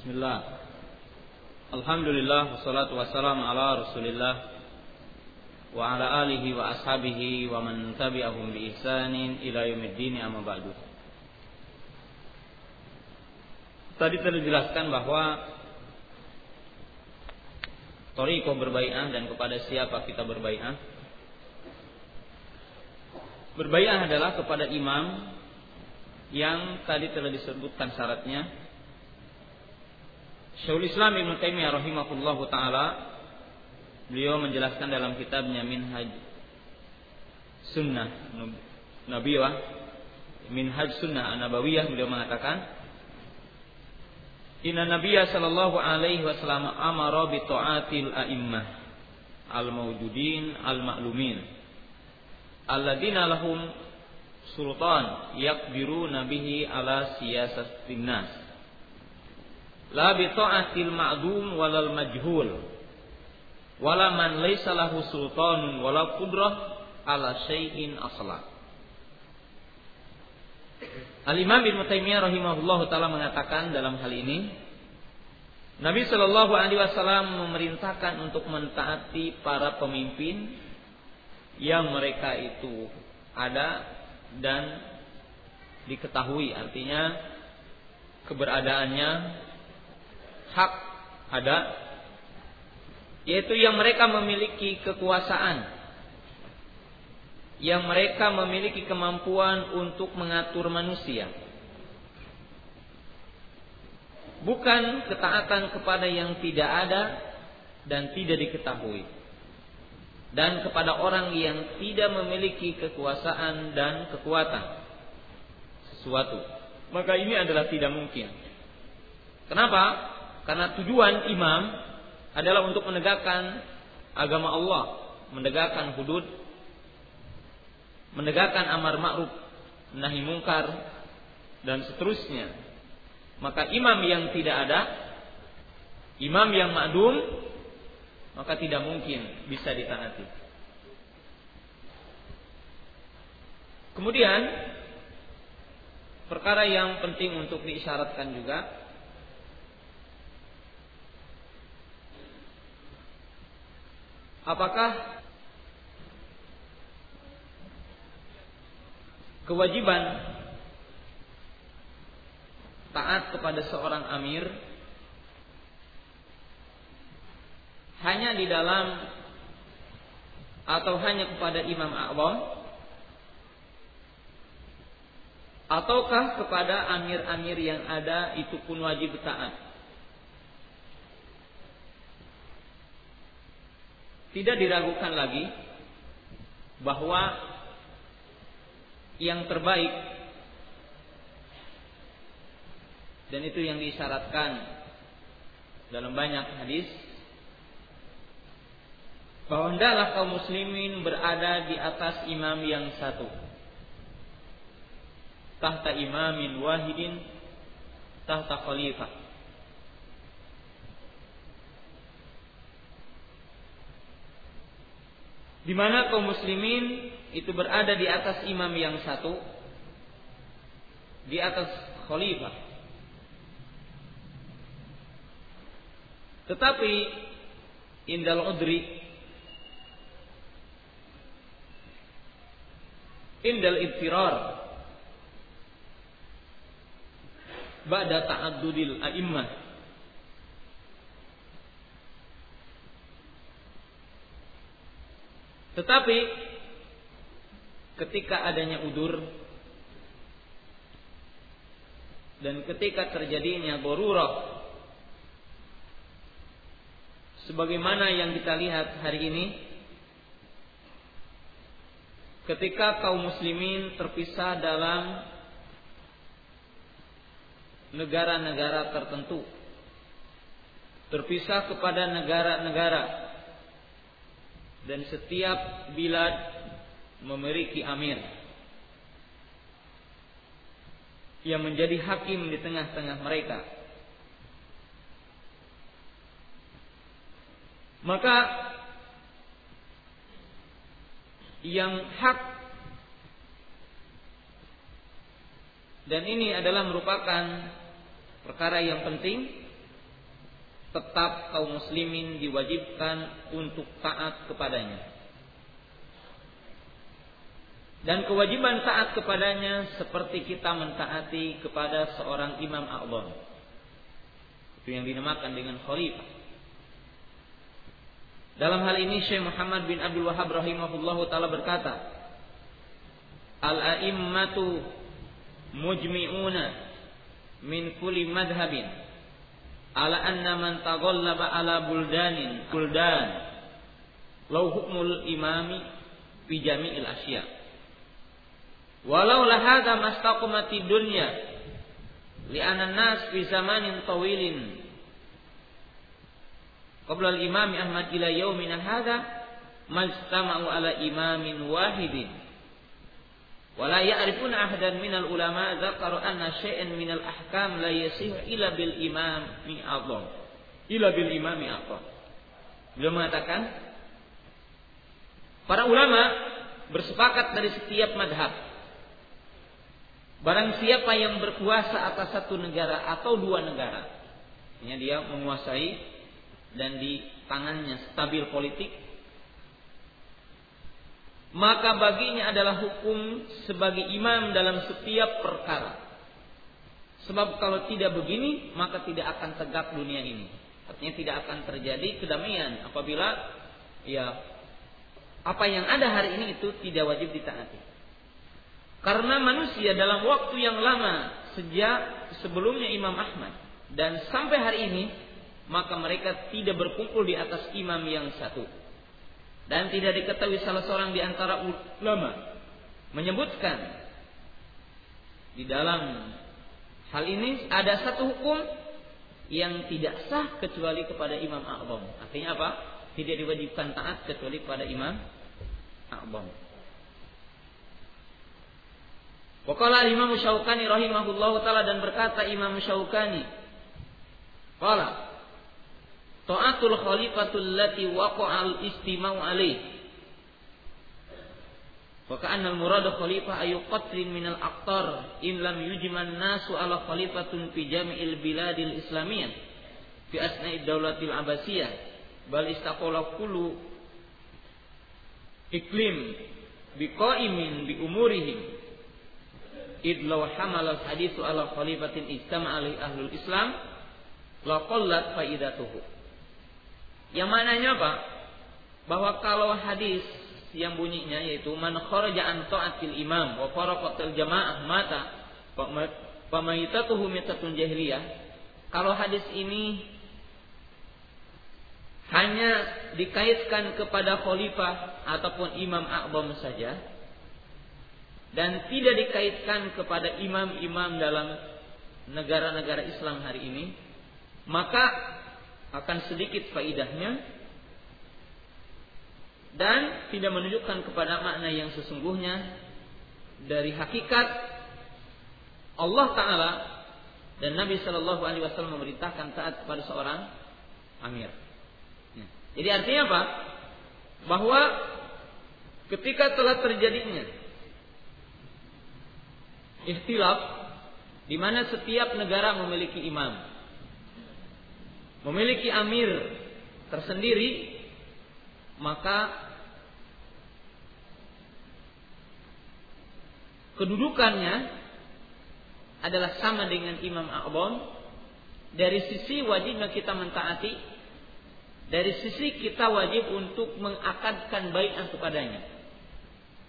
Bismillah. Alhamdulillah wassalatu wassalamu ala Rasulillah wa ala alihi wa ashabihi wa man tabi'ahum bi ihsanin ila yaumiddin amma ba'du. Tadi telah dijelaskan bahwa Toriko berbai'ah dan kepada siapa kita berbai'ah Berbai'ah adalah kepada imam Yang tadi telah disebutkan syaratnya Syekhul Islam Ibn Taimiyah rahimahullahu taala beliau menjelaskan dalam kitabnya Minhaj Sunnah Nabiyah Minhaj Sunnah An-Nabawiyah beliau mengatakan Inna Nabiya sallallahu alaihi wasallam amara bi ta'atil a'immah al-mawjudin al-ma'lumin alladzina lahum sultan yakbiruna bihi ala siyasatin nas la bi ta'atil ma'dum walal majhul. Wala man laysa lahu sultanun wala qudrah ala syai'in asla. Al-Imam Ibnu Taimiyah rahimahullahu taala mengatakan dalam hal ini Nabi Shallallahu alaihi wasallam memerintahkan untuk mentaati para pemimpin yang mereka itu ada dan diketahui artinya keberadaannya hak ada yaitu yang mereka memiliki kekuasaan yang mereka memiliki kemampuan untuk mengatur manusia. Bukan ketaatan kepada yang tidak ada dan tidak diketahui. Dan kepada orang yang tidak memiliki kekuasaan dan kekuatan sesuatu. Maka ini adalah tidak mungkin. Kenapa? Karena tujuan imam adalah untuk menegakkan agama Allah, menegakkan hudud menegakkan amar ma'ruf, nahi mungkar dan seterusnya. Maka imam yang tidak ada, imam yang ma'dum, maka tidak mungkin bisa ditaati. Kemudian perkara yang penting untuk diisyaratkan juga apakah kewajiban taat kepada seorang amir hanya di dalam atau hanya kepada imam a'zam ataukah kepada amir-amir yang ada itu pun wajib taat tidak diragukan lagi bahwa yang terbaik dan itu yang disyaratkan dalam banyak hadis bahwa hendaklah kaum muslimin berada di atas imam yang satu. Tahta imamin wahidin tahta khalifah di mana kaum muslimin itu berada di atas imam yang satu di atas khalifah. Tetapi indal udri indal ibtirar ba'da ta'addudil a'immah Tetapi ketika adanya udur dan ketika terjadinya borurah sebagaimana yang kita lihat hari ini ketika kaum muslimin terpisah dalam negara-negara tertentu terpisah kepada negara-negara dan setiap bilad memiliki amir yang menjadi hakim di tengah-tengah mereka. Maka yang hak dan ini adalah merupakan perkara yang penting tetap kaum muslimin diwajibkan untuk taat kepadanya. Dan kewajiban taat kepadanya seperti kita mentaati kepada seorang imam a'zam. Itu yang dinamakan dengan khalifah. Dalam hal ini Syekh Muhammad bin Abdul Wahab rahimahullahu taala berkata, Al-a'immatu mujmi'una min kulli madhhabin ala anna man taghallaba ala buldanin buldan. Law hukmul imami fi jami'il asya. Walau la hadha mastaqamati dunya li'anna nas fi zamanin tawilin. Qabla al-imami Ahmad ila yaumina hadha majtama'u ala imamin wahidin wala ya'rifuna ahadan minal ulama dzakaru anna syai'an minal ahkam la yasih illa bil imami Allah. Illa bil. Beliau mengatakan para ulama bersepakat dari setiap madhab. Barang siapa yang berkuasa atas satu negara atau dua negara, ya dia menguasai dan di tangannya stabil politik, maka baginya adalah hukum sebagai imam dalam setiap perkara. Sebab kalau tidak begini, maka tidak akan tegak dunia ini. Artinya tidak akan terjadi kedamaian apabila ya apa yang ada hari ini itu tidak wajib ditaati. Karena manusia dalam waktu yang lama sejak sebelumnya Imam Ahmad dan sampai hari ini maka mereka tidak berkumpul di atas imam yang satu dan tidak diketahui salah seorang di antara ulama menyebutkan di dalam hal ini ada satu hukum yang tidak sah kecuali kepada imam a'zam. Artinya apa? Tidak diwajibkan taat kecuali kepada imam a'zam. Waqala Imam Syaukani rahimahullahu taala dan berkata Imam Syaukani Qala Ta'atul khalifatul lati waqa'al istimau alaih. Wa ka'anna al-murad khalifah ayu qatlin minal aqtar in lam yujman nasu ala khalifatun fi jami'il biladil islamiyah fi asna'i daulatil abbasiyah bal istaqala kullu iklim biqaimin bi umurihim id law hamala hadithu ala khalifatin istama alaihi ahlul islam la qallat faidatuhu yang mananya apa? Bahwa kalau hadis yang bunyinya yaitu man kharaja an ta'atil imam wa faraqatil jamaah mata pamaitatuhu mitatun jahiliyah. Kalau hadis ini hanya dikaitkan kepada khalifah ataupun imam a'bam saja dan tidak dikaitkan kepada imam-imam dalam negara-negara Islam hari ini, maka akan sedikit faidahnya dan tidak menunjukkan kepada makna yang sesungguhnya dari hakikat Allah Taala dan Nabi Shallallahu Alaihi Wasallam memerintahkan taat kepada seorang amir. Ya. Jadi artinya apa? Bahwa ketika telah terjadinya ikhtilaf di mana setiap negara memiliki imam memiliki amir tersendiri, maka kedudukannya adalah sama dengan Imam A'bon. Dari sisi wajibnya kita mentaati dari sisi kita wajib untuk mengakadkan baiat kepadanya.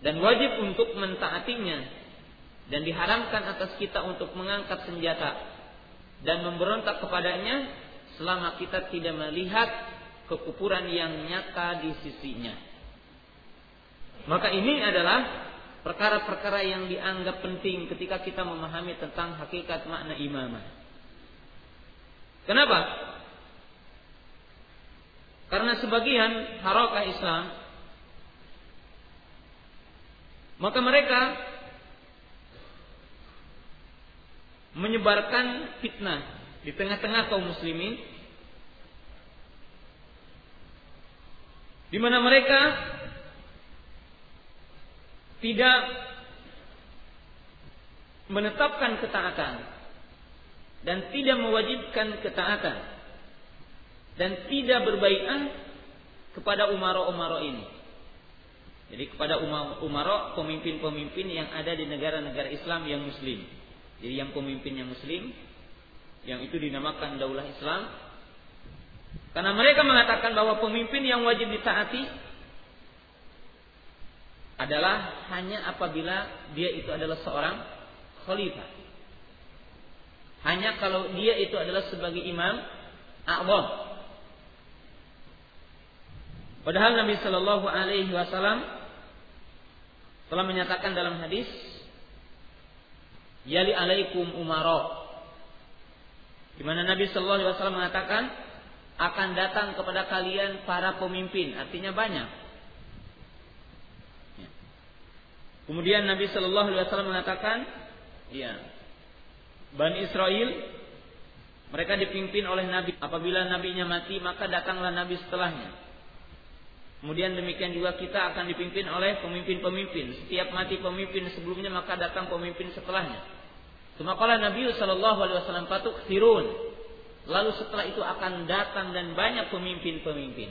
Dan wajib untuk mentaatinya. Dan diharamkan atas kita untuk mengangkat senjata dan memberontak kepadanya selama kita tidak melihat kekufuran yang nyata di sisinya. Maka ini adalah perkara-perkara yang dianggap penting ketika kita memahami tentang hakikat makna imamah. Kenapa? Karena sebagian harakah Islam maka mereka menyebarkan fitnah di tengah-tengah kaum muslimin di mana mereka tidak menetapkan ketaatan dan tidak mewajibkan ketaatan dan tidak berbaikat kepada umaro-umaro ini. Jadi kepada umaro pemimpin-pemimpin yang ada di negara-negara Islam yang muslim. Jadi yang pemimpin yang muslim yang itu dinamakan daulah Islam. Karena mereka mengatakan bahwa pemimpin yang wajib ditaati adalah hanya apabila dia itu adalah seorang khalifah. Hanya kalau dia itu adalah sebagai imam a'wam. Padahal Nabi Shallallahu Alaihi Wasallam telah menyatakan dalam hadis Yali alaikum umaro di mana Nabi Shallallahu Alaihi Wasallam mengatakan akan datang kepada kalian para pemimpin, artinya banyak. Ya. Kemudian Nabi Shallallahu Alaihi Wasallam mengatakan, ya, Bani Israel mereka dipimpin oleh Nabi. Apabila nabinya mati, maka datanglah Nabi setelahnya. Kemudian demikian juga kita akan dipimpin oleh pemimpin-pemimpin. Setiap mati pemimpin sebelumnya maka datang pemimpin setelahnya. Semakala Nabi Shallallahu Alaihi Wasallam patuk sirun. Lalu setelah itu akan datang dan banyak pemimpin-pemimpin.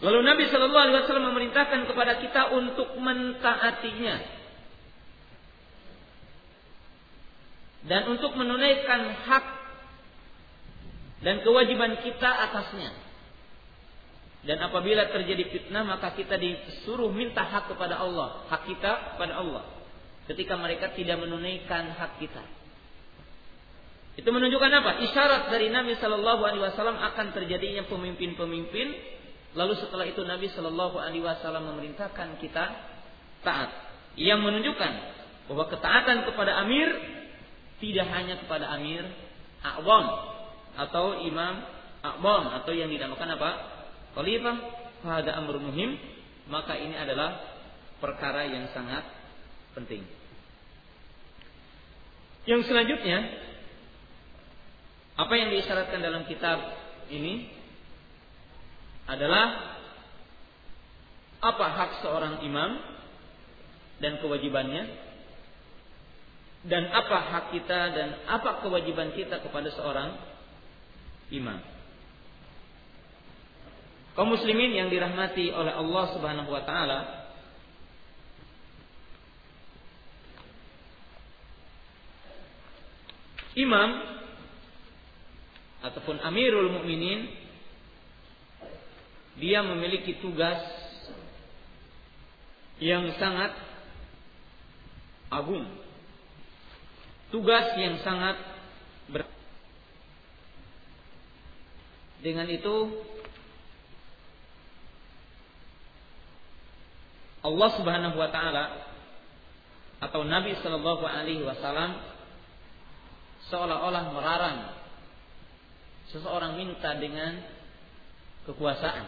Lalu Nabi Shallallahu Alaihi Wasallam memerintahkan kepada kita untuk mentaatinya dan untuk menunaikan hak dan kewajiban kita atasnya. Dan apabila terjadi fitnah maka kita disuruh minta hak kepada Allah, hak kita kepada Allah. Ketika mereka tidak menunaikan hak kita. Itu menunjukkan apa? Isyarat dari Nabi Shallallahu Alaihi Wasallam akan terjadinya pemimpin-pemimpin. Lalu setelah itu Nabi Shallallahu Alaihi Wasallam memerintahkan kita taat. Yang menunjukkan bahwa ketaatan kepada Amir tidak hanya kepada Amir A'wam atau Imam A'wam atau yang dinamakan apa? khalifah pada amr muhim maka ini adalah perkara yang sangat penting. Yang selanjutnya apa yang diisyaratkan dalam kitab ini adalah apa hak seorang imam dan kewajibannya dan apa hak kita dan apa kewajiban kita kepada seorang imam. Kaum muslimin yang dirahmati oleh Allah Subhanahu wa taala imam ataupun amirul mukminin dia memiliki tugas yang sangat agung. Tugas yang sangat ber. Dengan itu Allah Subhanahu wa taala atau Nabi Shallallahu alaihi wasallam seolah-olah melarang seseorang minta dengan kekuasaan.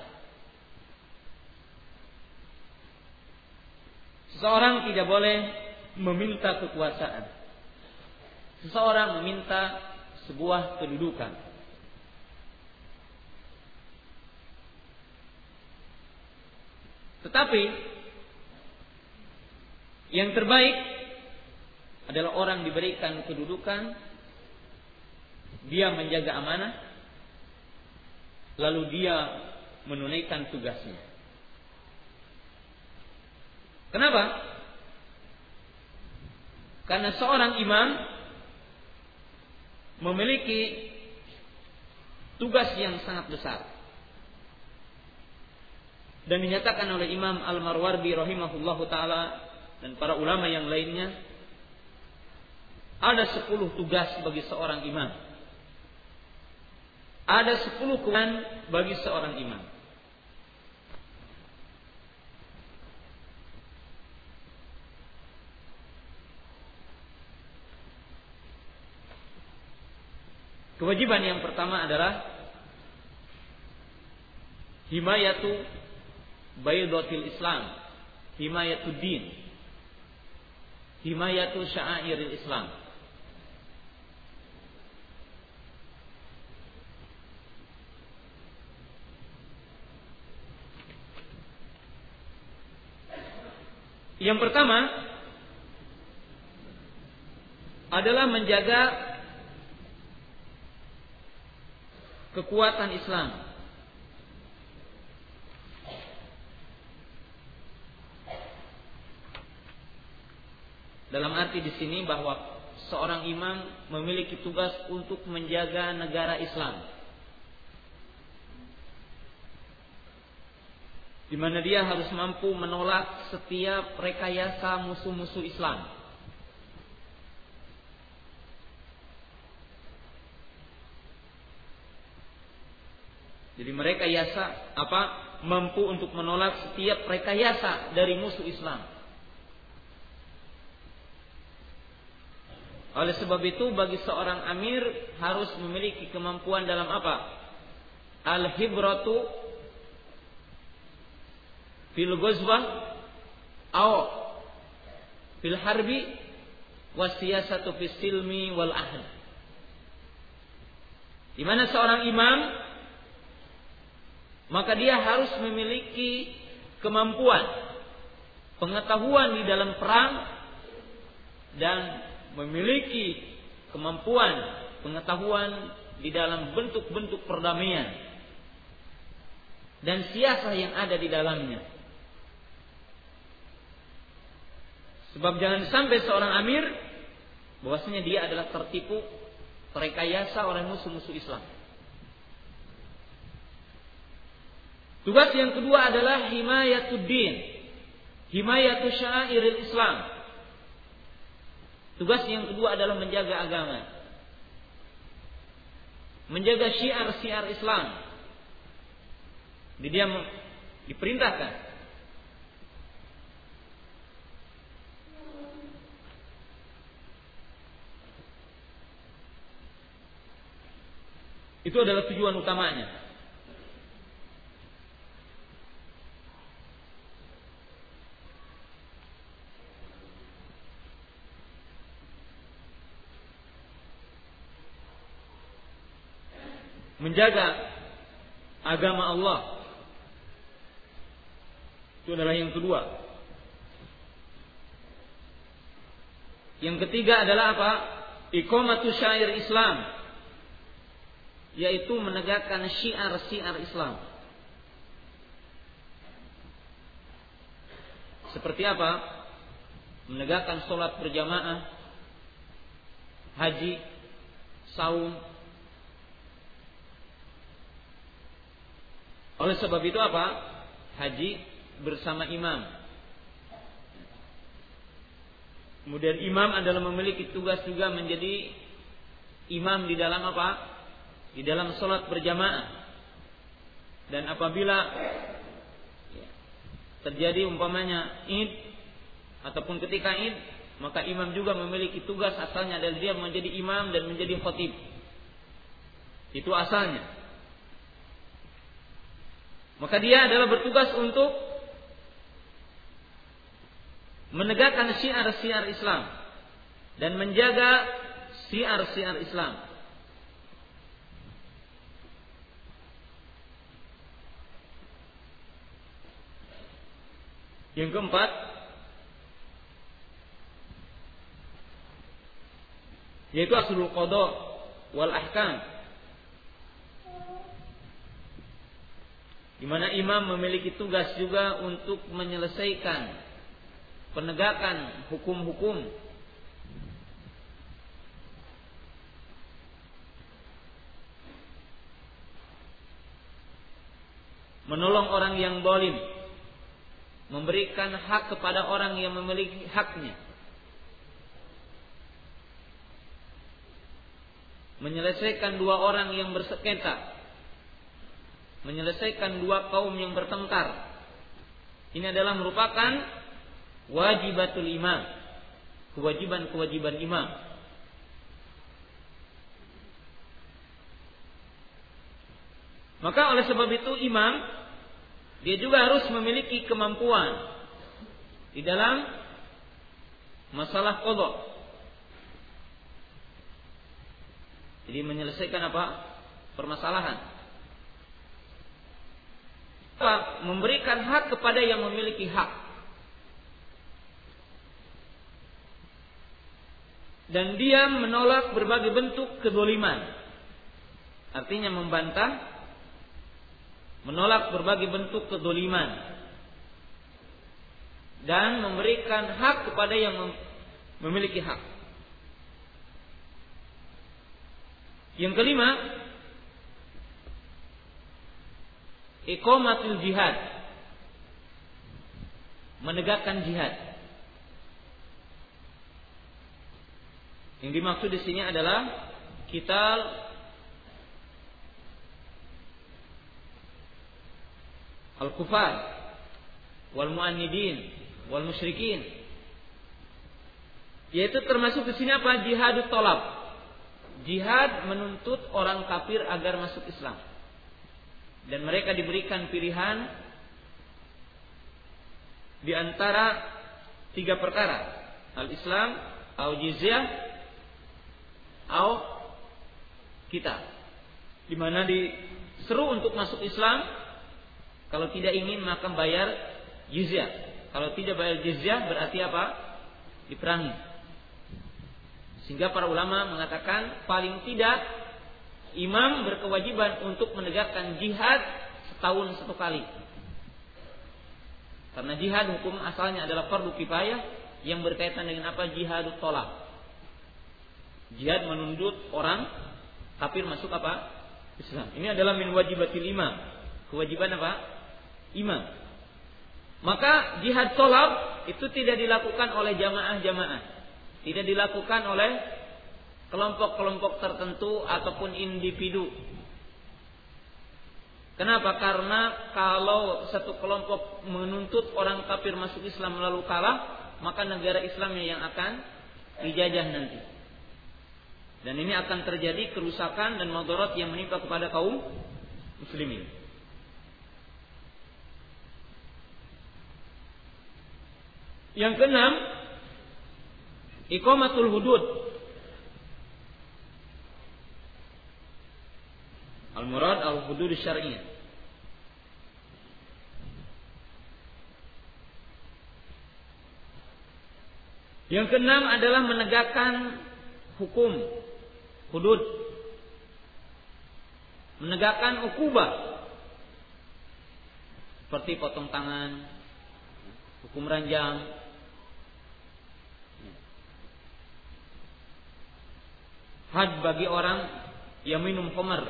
Seseorang tidak boleh meminta kekuasaan. Seseorang meminta sebuah kedudukan. Tetapi yang terbaik adalah orang diberikan kedudukan, dia menjaga amanah, lalu dia menunaikan tugasnya. Kenapa? Karena seorang imam memiliki tugas yang sangat besar. Dan dinyatakan oleh Imam Al-Marwardi rahimahullahu taala dan para ulama yang lainnya ada sepuluh tugas bagi seorang imam. Ada sepuluh kewajiban bagi seorang imam. Kewajiban yang pertama adalah himayatu baydatil Islam, himayatud din, himayatu sya'airil Islam. Yang pertama adalah menjaga kekuatan Islam. Dalam arti di sini bahwa seorang imam memiliki tugas untuk menjaga negara Islam. Di mana dia harus mampu menolak setiap rekayasa musuh-musuh Islam. Jadi mereka yasa apa mampu untuk menolak setiap rekayasa dari musuh Islam. Oleh sebab itu bagi seorang amir harus memiliki kemampuan dalam apa? Al-hibratu fil ghazwah aw fil harbi wasiyasatu fis silmi wal ahd. Di mana seorang imam maka dia harus memiliki kemampuan pengetahuan di dalam perang dan memiliki kemampuan pengetahuan di dalam bentuk-bentuk perdamaian dan siasa yang ada di dalamnya. Sebab jangan sampai seorang amir bahwasanya dia adalah tertipu terekayasa oleh musuh-musuh Islam. Tugas yang kedua adalah himayatuddin. Himayatu syairil Islam. Tugas yang kedua adalah menjaga agama. Menjaga syiar-syiar Islam. Jadi dia diperintahkan Itu adalah tujuan utamanya. menjaga agama Allah. Itu adalah yang kedua. Yang ketiga adalah apa? Iqamatu syair Islam. Yaitu menegakkan syiar-syiar Islam. Seperti apa? Menegakkan sholat berjamaah, haji, saum, Oleh sebab itu apa? Haji bersama imam. Kemudian imam adalah memiliki tugas juga menjadi imam di dalam apa? Di dalam sholat berjamaah. Dan apabila terjadi umpamanya id ataupun ketika id, maka imam juga memiliki tugas asalnya adalah dia menjadi imam dan menjadi khotib. Itu asalnya. Maka dia adalah bertugas untuk menegakkan syiar-syiar Islam dan menjaga syiar-syiar Islam. Yang keempat, yaitu aslul qada wal ahkam. Di mana imam memiliki tugas juga untuk menyelesaikan penegakan hukum-hukum. Menolong orang yang dolim memberikan hak kepada orang yang memiliki haknya menyelesaikan dua orang yang bersengketa menyelesaikan dua kaum yang bertengkar. Ini adalah merupakan wajibatul imam. Kewajiban-kewajiban imam. Maka oleh sebab itu imam dia juga harus memiliki kemampuan di dalam masalah kodok. Jadi menyelesaikan apa? Permasalahan memberikan hak kepada yang memiliki hak. Dan dia menolak berbagai bentuk kedoliman. artinya membantah, menolak berbagai bentuk kedoliman, dan memberikan hak kepada yang memiliki hak. Yang kelima, iqamatul jihad. Menegakkan jihad. Yang dimaksud di sini adalah kita al-kufar wal mu'annidin wal musyrikin yaitu termasuk di sini apa jihadut tolab jihad menuntut orang kafir agar masuk Islam. Dan mereka diberikan pilihan di antara tiga perkara. Al-Islam, atau jizyah, atau kita. Di mana diseru untuk masuk Islam, kalau tidak ingin maka bayar jizyah. Kalau tidak bayar jizyah berarti apa? Diperangi. Sehingga para ulama mengatakan paling tidak imam berkewajiban untuk menegakkan jihad setahun satu kali. Karena jihad hukum asalnya adalah fardu kifayah yang berkaitan dengan apa jihad tolak. Jihad menundut orang kafir masuk apa? Islam. Ini adalah min wajibatil imam. Kewajiban apa? Imam. Maka jihad tolak itu tidak dilakukan oleh jamaah-jamaah tidak dilakukan oleh kelompok-kelompok tertentu ataupun individu. Kenapa? Karena kalau satu kelompok menuntut orang kafir masuk Islam lalu kalah, maka negara Islamnya yang akan dijajah nanti. Dan ini akan terjadi kerusakan dan madarat yang menimpa kepada kaum muslimin. Yang keenam, Iqamatul hudud. Al-murad al-hudud syar'iyyah. Yang keenam adalah menegakkan hukum hudud. Menegakkan ukubah. Seperti potong tangan, hukum ranjang, had bagi orang yang minum khamar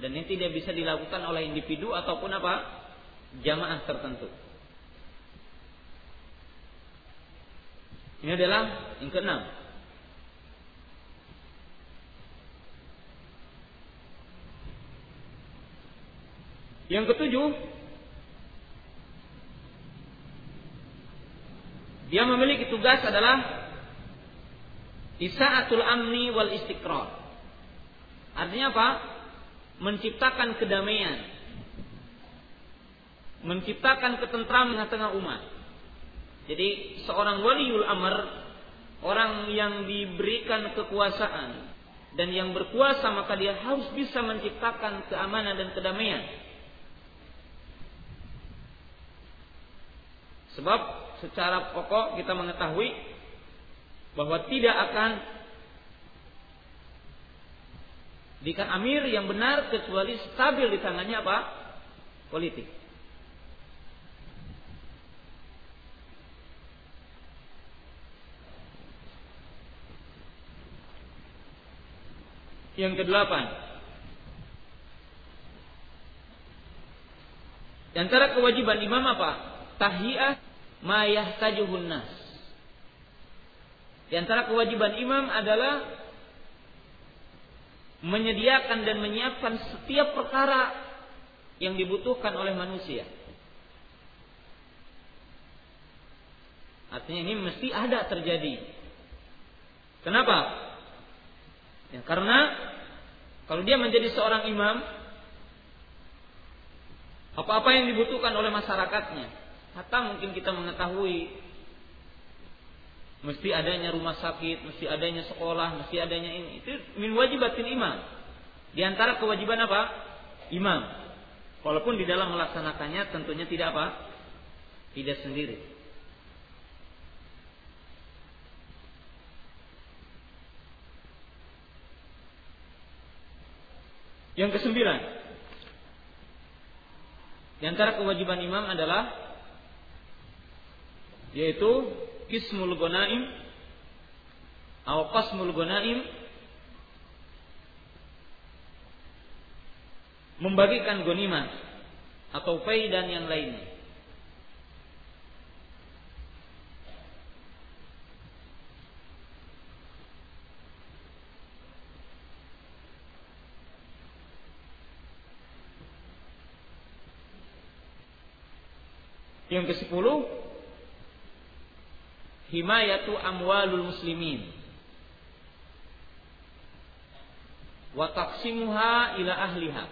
dan ini tidak bisa dilakukan oleh individu ataupun apa jamaah tertentu. Ini adalah yang keenam. Yang ketujuh, dia memiliki tugas adalah Isa'atul amni wal istiqrar. Artinya apa? Menciptakan kedamaian. Menciptakan ketentraman di tengah umat. Jadi seorang waliul amr, orang yang diberikan kekuasaan dan yang berkuasa maka dia harus bisa menciptakan keamanan dan kedamaian. Sebab secara pokok kita mengetahui bahwa tidak akan dikan amir yang benar kecuali stabil di tangannya apa? Politik. Yang kedelapan, di antara kewajiban imam apa? Tahiyah ma yahtajuhun nas. Di antara kewajiban imam adalah menyediakan dan menyiapkan setiap perkara yang dibutuhkan oleh manusia. Artinya ini mesti ada terjadi. Kenapa? Ya, karena kalau dia menjadi seorang imam, apa-apa yang dibutuhkan oleh masyarakatnya, hatta mungkin kita mengetahui mesti adanya rumah sakit, mesti adanya sekolah, mesti adanya ini. Itu min wajibatil imam. Di antara kewajiban apa? Imam. Walaupun di dalam melaksanakannya tentunya tidak apa? Tidak sendiri. Yang kesembilan, di antara kewajiban imam adalah yaitu kismul gonaim atau qasmul gonaim membagikan gonimah atau pay dan yang lainnya. Yang ke-10 himayatu amwalul muslimin wa taqsimuha ila ahliha.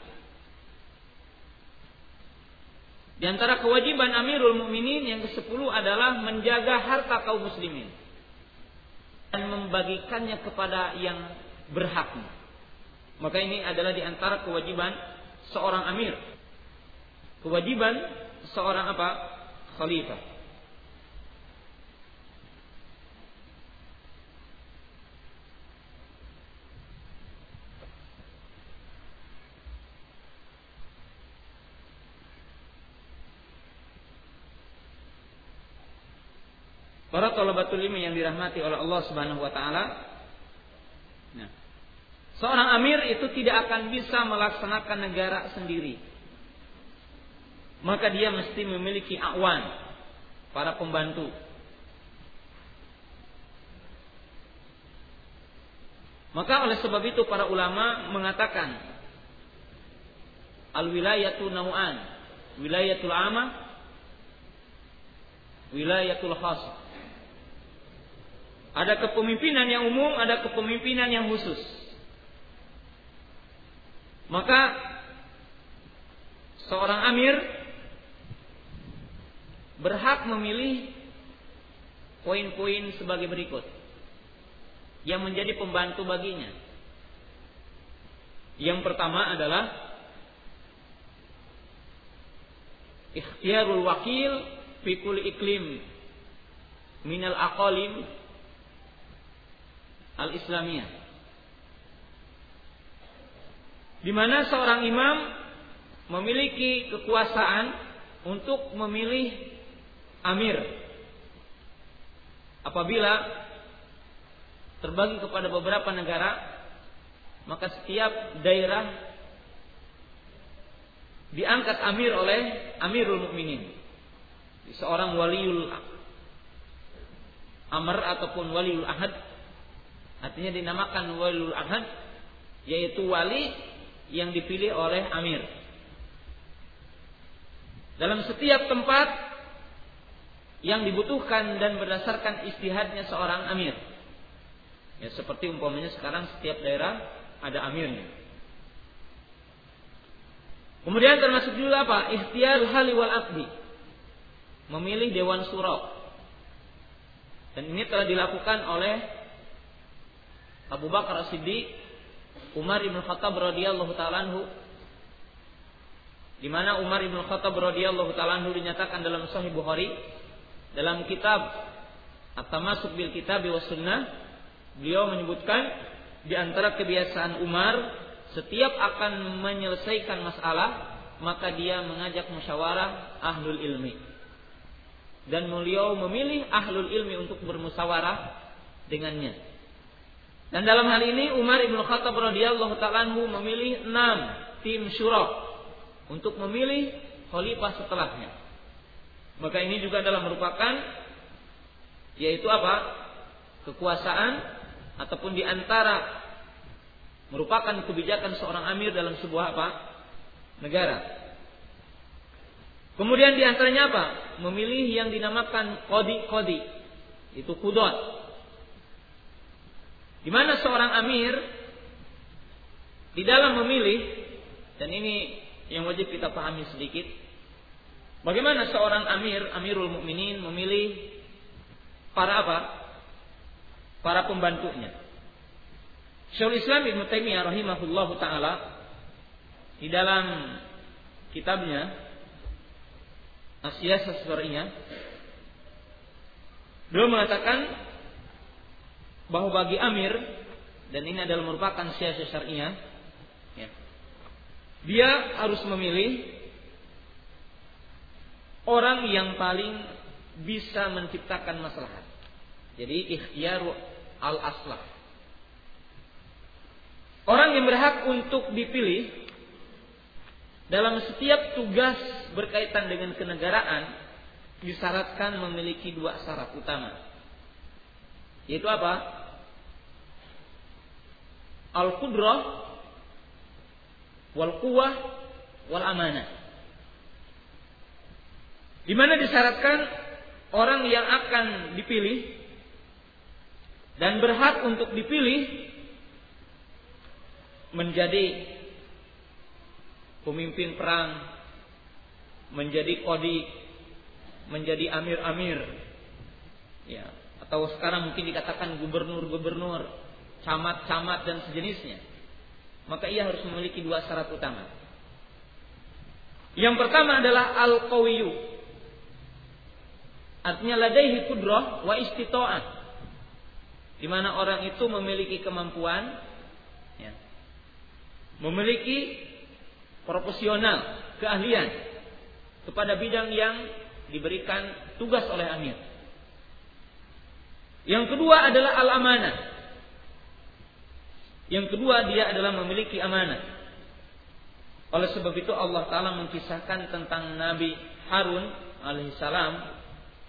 Di antara kewajiban Amirul Mukminin yang ke-10 adalah menjaga harta kaum muslimin dan membagikannya kepada yang berhak. Maka ini adalah di antara kewajiban seorang amir. Kewajiban seorang apa? khalifah. Para talabatul ilmi yang dirahmati oleh Allah Subhanahu wa taala. Nah, seorang amir itu tidak akan bisa melaksanakan negara sendiri maka dia mesti memiliki awan, para pembantu. Maka oleh sebab itu para ulama mengatakan al wilayatu nau'an, wilayatul ama, wilayatul khas. Ada kepemimpinan yang umum, ada kepemimpinan yang khusus. Maka seorang amir berhak memilih poin-poin sebagai berikut yang menjadi pembantu baginya. Yang pertama adalah ikhtiyarul wakil fi iklim minal aqalim al-islamiyah. Di mana seorang imam memiliki kekuasaan untuk memilih amir. Apabila terbagi kepada beberapa negara maka setiap daerah diangkat amir oleh Amirul Mukminin. Seorang waliul amr ataupun waliul ahad artinya dinamakan waliul ahad yaitu wali yang dipilih oleh amir dalam setiap tempat yang dibutuhkan dan berdasarkan istihadnya seorang amir. Ya seperti umpamanya sekarang setiap daerah ada amirnya. Kemudian termasuk juga apa? Ikhtiar hali wal akdi. Memilih dewan surau. Dan ini telah dilakukan oleh Abu Bakar As-Siddiq, Umar Ibn Khattab radhiyallahu taala anhu di mana Umar Ibn Khattab radhiyallahu taala anhu dinyatakan dalam Sahih Bukhari dalam kitab At-Tamasuk bil Kitab wa Sunnah beliau menyebutkan di antara kebiasaan Umar setiap akan menyelesaikan masalah maka dia mengajak musyawarah ahlul ilmi. Dan beliau memilih ahlul ilmi untuk bermusyawarah dengannya dan dalam hal ini Umar ibn Khattab radhiyallahu taala memilih enam tim syura untuk memilih khalifah setelahnya maka ini juga adalah merupakan yaitu apa? kekuasaan ataupun di antara merupakan kebijakan seorang amir dalam sebuah apa? negara. Kemudian di antaranya apa? Memilih yang dinamakan kodi-kodi. Itu kudot. Di mana seorang amir di dalam memilih dan ini yang wajib kita pahami sedikit Bagaimana seorang amir, amirul mukminin memilih para apa? Para pembantunya. Syekhul Islam Ibnu Taimiyah rahimahullahu taala di dalam kitabnya Asyasah Syar'iyah beliau mengatakan bahwa bagi amir dan ini adalah merupakan siasat syariah ya, dia harus memilih orang yang paling bisa menciptakan maslahat. Jadi ikhtiar al-aslah. Orang yang berhak untuk dipilih dalam setiap tugas berkaitan dengan kenegaraan disyaratkan memiliki dua syarat utama. Yaitu apa? Al-qudrah wal quwwah wal amanah. Di mana disyaratkan orang yang akan dipilih dan berhak untuk dipilih menjadi pemimpin perang, menjadi kodi, menjadi amir-amir, ya, atau sekarang mungkin dikatakan gubernur-gubernur, camat-camat dan sejenisnya. Maka ia harus memiliki dua syarat utama. Yang pertama adalah al-qawiyu. Artinya ladaihi kudrah wa istita'ah. Di mana orang itu memiliki kemampuan ya, memiliki profesional, keahlian kepada bidang yang diberikan tugas oleh amir. Yang kedua adalah al-amanah. Yang kedua dia adalah memiliki amanah. Oleh sebab itu Allah Ta'ala mengisahkan tentang Nabi Harun alaihissalam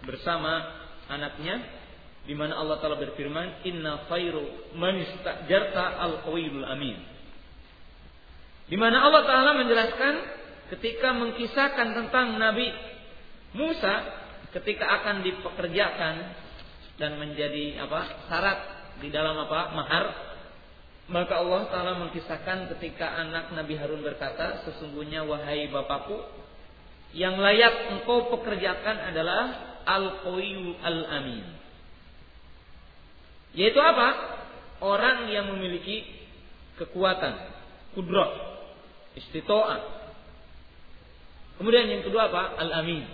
bersama anaknya di mana Allah Ta'ala berfirman inna khairu man istajarta al-qawiyul amin. Di mana Allah Ta'ala menjelaskan ketika mengkisahkan tentang Nabi Musa ketika akan dipekerjakan dan menjadi apa syarat di dalam apa mahar maka Allah Taala mengkisahkan ketika anak Nabi Harun berkata sesungguhnya wahai bapakku yang layak engkau pekerjakan adalah al qawiyu al-amin. Yaitu apa? Orang yang memiliki kekuatan kudrat istitoah. Kemudian yang kedua apa? Al-amin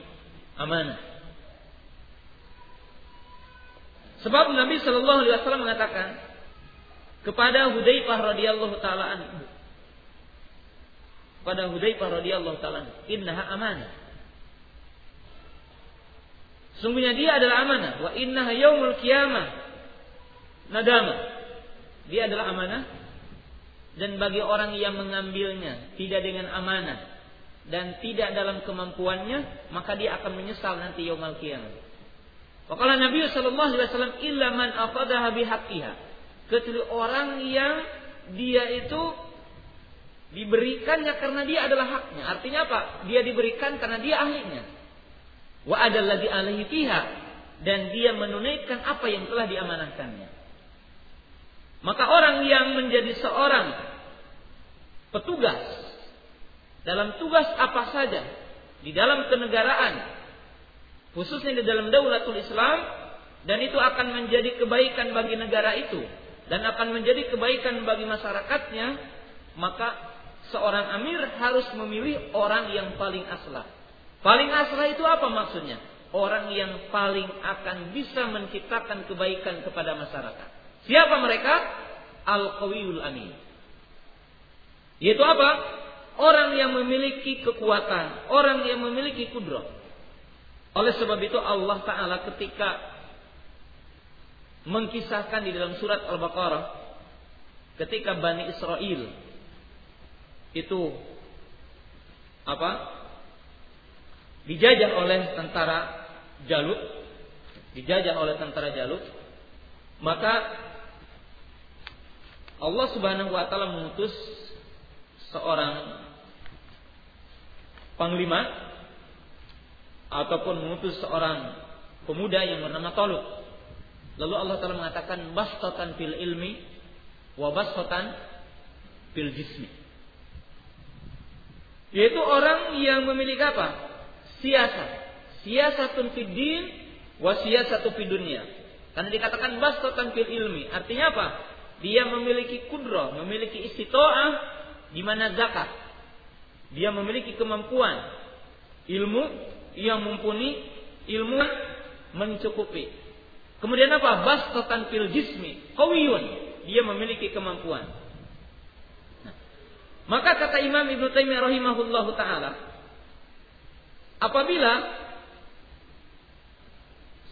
amanah. Sebab Nabi Shallallahu Alaihi Wasallam mengatakan kepada Hudzaifah radhiyallahu taala kepada Hudzaifah radhiyallahu taala innaha amanah. Sungguhnya dia adalah amanah wa innaha yaumul qiyamah nadama. Dia adalah amanah dan bagi orang yang mengambilnya tidak dengan amanah dan tidak dalam kemampuannya, maka dia akan menyesal nanti yaumul qiyamah. Wakala Nabi sallallahu alaihi wasallam illa man aqadaha bihaqqiha. Kecuali orang yang dia itu diberikannya karena dia adalah haknya. Artinya apa? Dia diberikan karena dia ahlinya. Wa adalladzi alaihi fiha dan dia menunaikan apa yang telah diamanahkannya. Maka orang yang menjadi seorang petugas dalam tugas apa saja di dalam kenegaraan khususnya di dalam daulatul Islam dan itu akan menjadi kebaikan bagi negara itu dan akan menjadi kebaikan bagi masyarakatnya maka seorang amir harus memilih orang yang paling aslah. Paling aslah itu apa maksudnya? Orang yang paling akan bisa menciptakan kebaikan kepada masyarakat. Siapa mereka? Al-qawiyul amin. Yaitu apa? Orang yang memiliki kekuatan, orang yang memiliki kudrat. Oleh sebab itu Allah Ta'ala ketika mengkisahkan di dalam surat Al-Baqarah ketika Bani Israel itu apa? Dijajah oleh tentara Jalut dijajah oleh tentara Jalut maka Allah Subhanahu wa taala mengutus seorang panglima ataupun mengutus seorang pemuda yang bernama Talut. Lalu Allah Taala mengatakan bastatan fil ilmi wa bastatan fil jismi. Yaitu orang yang memiliki apa? Siasat. Siasatun fid din wa siasatu fid dunya. Karena dikatakan bastatan fil ilmi. Artinya apa? Dia memiliki kudroh, memiliki istitoah di mana zakat dia memiliki kemampuan ilmu yang mumpuni, ilmu mencukupi. Kemudian apa? Bastatan fil jismi, qawiyun. Dia memiliki kemampuan. Nah, Maka kata Imam Ibnu Taimiyah rahimahullahu taala, apabila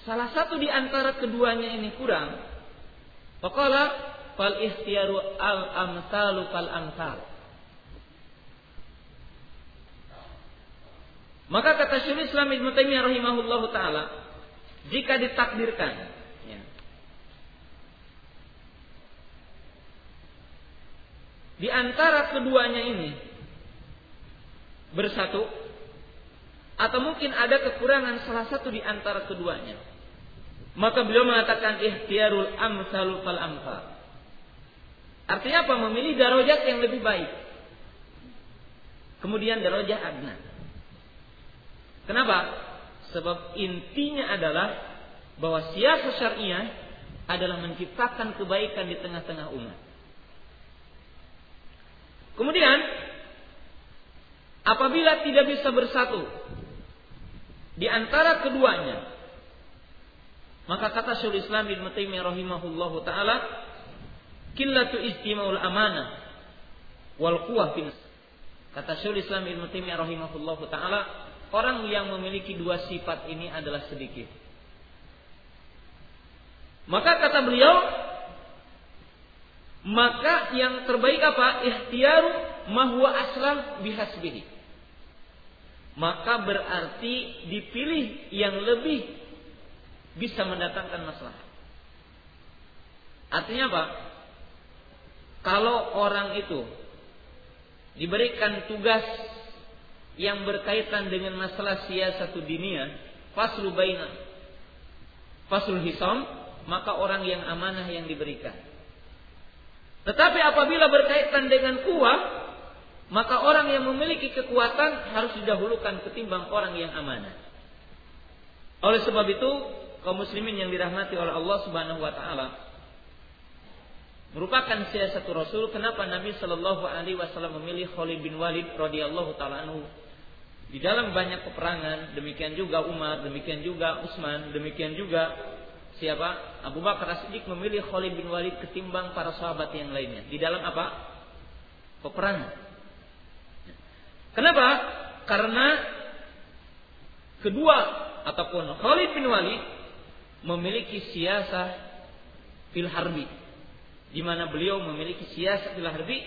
salah satu di antara keduanya ini kurang, faqala fal ikhtiyaru al amsalu fal amsal. Maka kata Syaikhul Islam Ibnu Taimiyah rahimahullahu taala, jika ditakdirkan ya, di antara keduanya ini bersatu atau mungkin ada kekurangan salah satu di antara keduanya maka beliau mengatakan ikhtiarul amsalul fal amsal. Artinya apa? Memilih darajat yang lebih baik. Kemudian darajat adna kenapa? Sebab intinya adalah bahwa siasa syariah adalah menciptakan kebaikan di tengah-tengah umat. Kemudian apabila tidak bisa bersatu di antara keduanya, maka kata Syaikhul Islam Ibnu Taimiyah rahimahullahu taala, qillatu istimaul amanah wal quwwah Kata Syaikhul Islam Ibnu Taimiyah rahimahullahu taala, orang yang memiliki dua sifat ini adalah sedikit. Maka kata beliau, maka yang terbaik apa? Ikhtiaru mahwa aslam bihasbihi. Maka berarti dipilih yang lebih bisa mendatangkan masalah. Artinya apa? Kalau orang itu diberikan tugas yang berkaitan dengan masalah siasatu dunia, faslu baina, faslul hisam, maka orang yang amanah yang diberikan. Tetapi apabila berkaitan dengan kuat, maka orang yang memiliki kekuatan harus didahulukan ketimbang orang yang amanah. Oleh sebab itu, kaum muslimin yang dirahmati oleh Allah Subhanahu wa taala merupakan satu Rasul kenapa Nabi Shallallahu alaihi wasallam memilih Khalid bin Walid radhiyallahu taala di dalam banyak peperangan, demikian juga Umar, demikian juga Utsman, demikian juga siapa? Abu Bakar As-Siddiq memilih Khalid bin Walid ketimbang para sahabat yang lainnya. Di dalam apa? Peperangan. Kenapa? Karena kedua ataupun Khalid bin Walid memiliki siasah fil harbi di mana beliau memiliki siasah fil harbi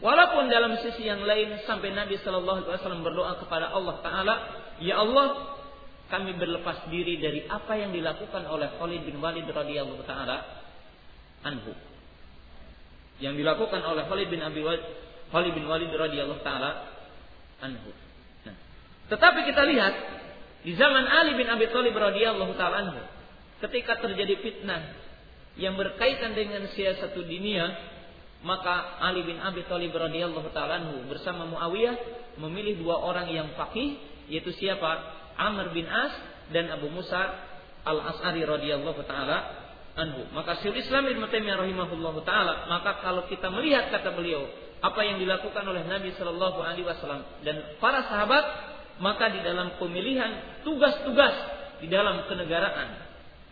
walaupun dalam sisi yang lain sampai Nabi Shallallahu alaihi wasallam berdoa kepada Allah taala ya Allah kami berlepas diri dari apa yang dilakukan oleh Khalid bin Walid radhiyallahu taala anhu. Yang dilakukan oleh Khalid bin Abi Walid, Khalid bin Walid radhiyallahu taala anhu. Nah, tetapi kita lihat di zaman Ali bin Abi Thalib radhiyallahu taala anhu, ketika terjadi fitnah yang berkaitan dengan siasatu dunia, maka Ali bin Abi Thalib radhiyallahu taala bersama Muawiyah memilih dua orang yang faqih yaitu siapa? Amr bin As dan Abu Musa Al-As'ari radhiyallahu taala anhu. Maka Syaikhul Islam Ibnu Taimiyah rahimahullahu taala, maka kalau kita melihat kata beliau apa yang dilakukan oleh Nabi Shallallahu alaihi wasallam dan para sahabat, maka di dalam pemilihan tugas-tugas di dalam kenegaraan,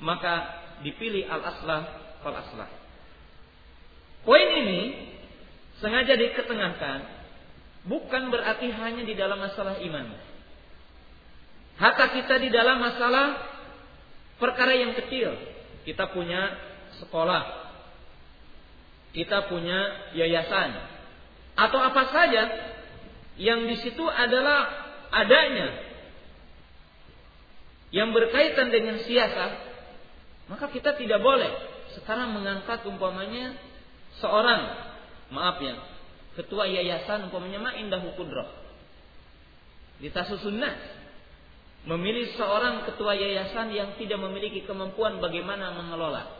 maka dipilih al-aslah fal aslah. Poin ini sengaja diketengahkan bukan berarti hanya di dalam masalah iman. Hatta kita di dalam masalah perkara yang kecil. Kita punya sekolah. Kita punya yayasan. Atau apa saja yang di situ adalah adanya yang berkaitan dengan siasat, maka kita tidak boleh sekarang mengangkat umpamanya seorang, maaf ya, ketua yayasan umpamanya Ma Indah Kudroh di Tasusunnah memilih seorang ketua yayasan yang tidak memiliki kemampuan bagaimana mengelola.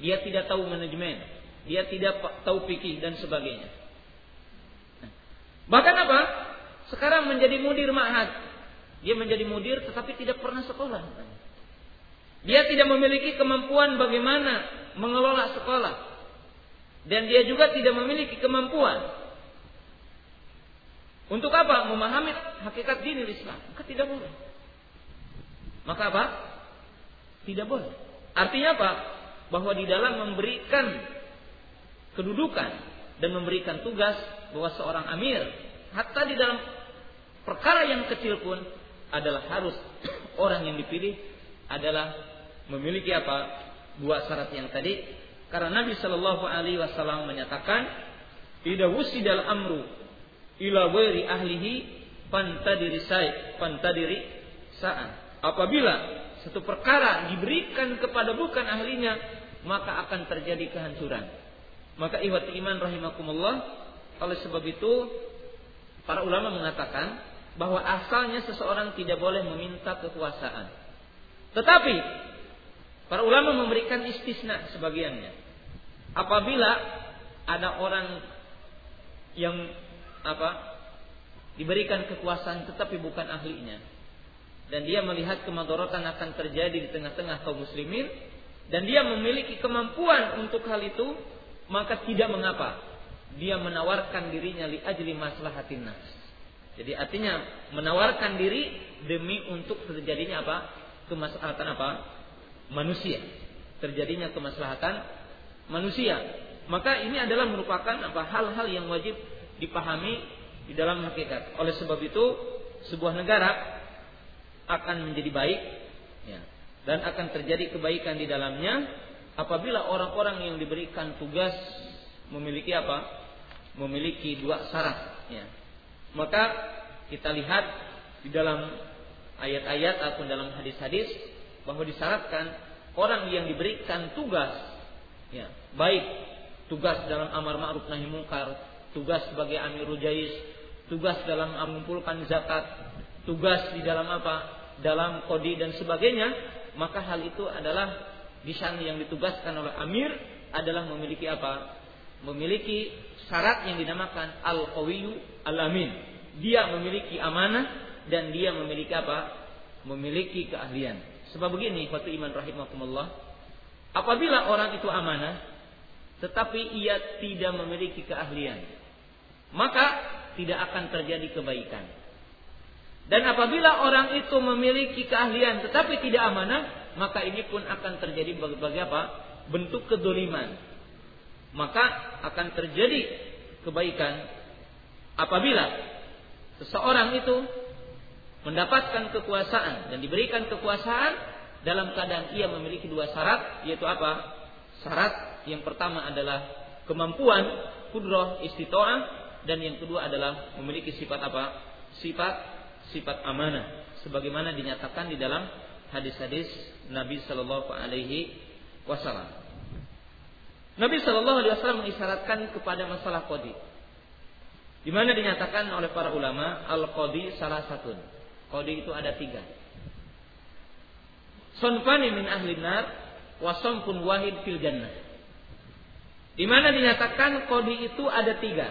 Dia tidak tahu manajemen, dia tidak tahu fikih dan sebagainya. Bahkan apa? Sekarang menjadi mudir ma'had. Dia menjadi mudir tetapi tidak pernah sekolah. Dia tidak memiliki kemampuan bagaimana mengelola sekolah. Dan dia juga tidak memiliki kemampuan untuk apa? Memahami hakikat dini Islam. Maka tidak boleh. Maka apa? Tidak boleh. Artinya apa? Bahwa di dalam memberikan kedudukan dan memberikan tugas bahwa seorang amir hatta di dalam perkara yang kecil pun adalah harus orang yang dipilih adalah memiliki apa dua syarat yang tadi karena Nabi Shallallahu Alaihi Wasallam menyatakan tidak wusidal amru ila wari ahlihi pantadiri say pantadiri saat apabila satu perkara diberikan kepada bukan ahlinya maka akan terjadi kehancuran. Maka ihwat iman rahimakumullah oleh sebab itu para ulama mengatakan bahwa asalnya seseorang tidak boleh meminta kekuasaan. Tetapi Para ulama memberikan istisna sebagiannya. Apabila ada orang yang apa diberikan kekuasaan tetapi bukan ahlinya dan dia melihat kemadorotan akan terjadi di tengah-tengah kaum muslimin dan dia memiliki kemampuan untuk hal itu maka tidak mengapa dia menawarkan dirinya li ajli maslahatin nas. Jadi artinya menawarkan diri demi untuk terjadinya apa? kemaslahatan apa? manusia. Terjadinya kemaslahatan manusia. Maka ini adalah merupakan apa hal-hal yang wajib dipahami di dalam hakikat. Oleh sebab itu, sebuah negara akan menjadi baik ya, dan akan terjadi kebaikan di dalamnya apabila orang-orang yang diberikan tugas memiliki apa? Memiliki dua syarat. Ya. Maka kita lihat di dalam ayat-ayat atau dalam hadis-hadis bahwa disyaratkan orang yang diberikan tugas ya. Baik. Tugas dalam amar ma'ruf nahi mungkar. Tugas sebagai amirul jais. Tugas dalam mengumpulkan zakat. Tugas di dalam apa? Dalam kodi dan sebagainya. Maka hal itu adalah di sana yang ditugaskan oleh amir adalah memiliki apa? Memiliki syarat yang dinamakan al-qawiyu al-amin. Dia memiliki amanah dan dia memiliki apa? Memiliki keahlian. Sebab begini, waktu iman rahimakumullah. Apabila orang itu amanah, tetapi ia tidak memiliki keahlian, maka tidak akan terjadi kebaikan. Dan apabila orang itu memiliki keahlian tetapi tidak amanah, maka ini pun akan terjadi bagi apa? Bentuk kedoliman. Maka akan terjadi kebaikan apabila seseorang itu mendapatkan kekuasaan dan diberikan kekuasaan dalam keadaan ia memiliki dua syarat yaitu apa? Syarat yang pertama adalah kemampuan kudroh istitoah dan yang kedua adalah memiliki sifat apa? Sifat sifat amanah sebagaimana dinyatakan di dalam hadis-hadis Nabi Shallallahu Alaihi Wasallam. Nabi Shallallahu Alaihi Wasallam mengisyaratkan kepada masalah kodi, di mana dinyatakan oleh para ulama al kodi salah satu Kodi itu ada tiga. Sonfani min ahli nar pun wahid fil jannah. Di mana dinyatakan kodi itu ada tiga.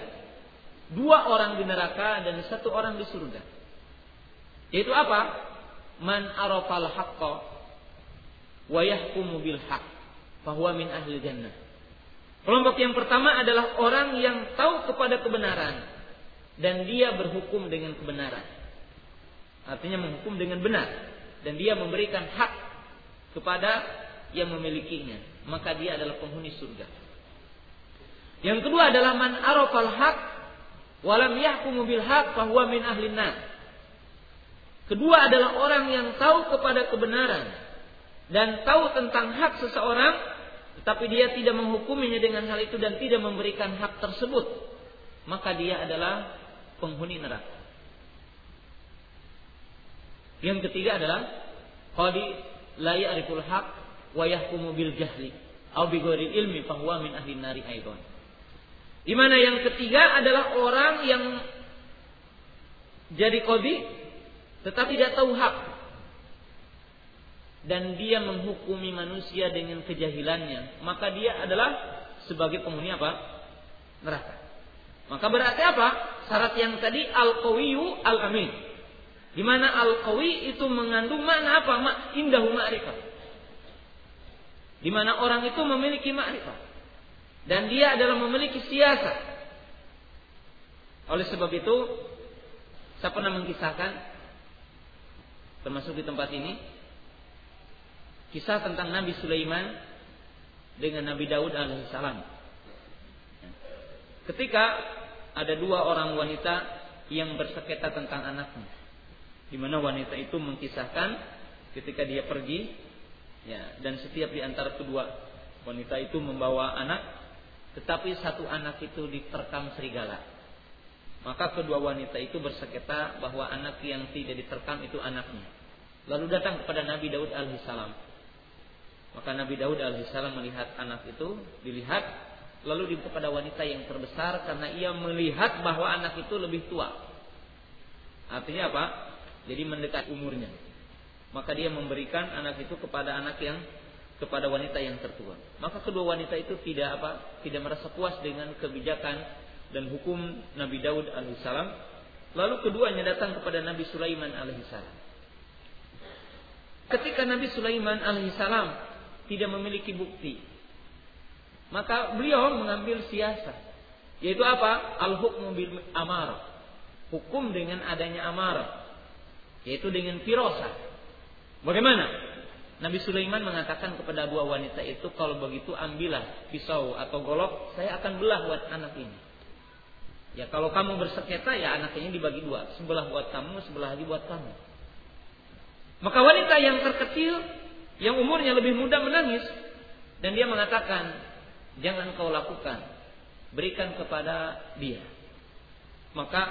Dua orang di neraka dan satu orang di surga. Yaitu apa? Man arafal haqqa wa yahkumu bil haqq fahuwa min ahli jannah. Kelompok yang pertama adalah orang yang tahu kepada kebenaran dan dia berhukum dengan kebenaran. Artinya menghukum dengan benar. Dan dia memberikan hak kepada yang memilikinya. Maka dia adalah penghuni surga. Yang kedua adalah man arafal haq walam yahkumu bil haq fahuwa min ahlin. Kedua adalah orang yang tahu kepada kebenaran dan tahu tentang hak seseorang tetapi dia tidak menghukuminya dengan hal itu dan tidak memberikan hak tersebut maka dia adalah penghuni neraka. Yang ketiga adalah qadi la ya'riful haq wa yahkumu bil jahli au bi ilmi huwa min ahli nari aidan. Di mana yang ketiga adalah orang yang jadi qadi tetapi tidak tahu hak dan dia menghukumi manusia dengan kejahilannya, maka dia adalah sebagai penghuni apa? neraka. Maka berarti apa? Syarat yang tadi al-qawiyu al-amin. Di mana al-qawi itu mengandung makna apa? Mak indahu ma'rifah. Di mana orang itu memiliki ma'rifah. Dan dia adalah memiliki siasat. Oleh sebab itu, saya pernah mengkisahkan termasuk di tempat ini kisah tentang Nabi Sulaiman dengan Nabi Daud alaihissalam. Ketika ada dua orang wanita yang bersengketa tentang anaknya. Di mana wanita itu mengkisahkan ketika dia pergi ya dan setiap di antara kedua wanita itu membawa anak tetapi satu anak itu diterkam serigala. Maka kedua wanita itu bersengketa bahwa anak yang tidak diterkam itu anaknya. Lalu datang kepada Nabi Daud alaihissalam. Maka Nabi Daud alaihissalam melihat anak itu, dilihat, lalu kepada wanita yang terbesar karena ia melihat bahwa anak itu lebih tua. Artinya apa? Jadi mendekat umurnya. Maka dia memberikan anak itu kepada anak yang kepada wanita yang tertua. Maka kedua wanita itu tidak apa? Tidak merasa puas dengan kebijakan dan hukum Nabi Daud alaihissalam. Lalu keduanya datang kepada Nabi Sulaiman alaihissalam. Ketika Nabi Sulaiman alaihissalam tidak memiliki bukti, maka beliau mengambil siasat, yaitu apa? Al-hukmu bil amar. Hukum dengan adanya amar, yaitu dengan firosa. Bagaimana? Nabi Sulaiman mengatakan kepada dua wanita itu, kalau begitu ambillah pisau atau golok, saya akan belah buat anak ini. Ya kalau kamu bersengketa ya anak ini dibagi dua, sebelah buat kamu, sebelah lagi buat kamu. Maka wanita yang terkecil, yang umurnya lebih muda menangis dan dia mengatakan, jangan kau lakukan, berikan kepada dia. Maka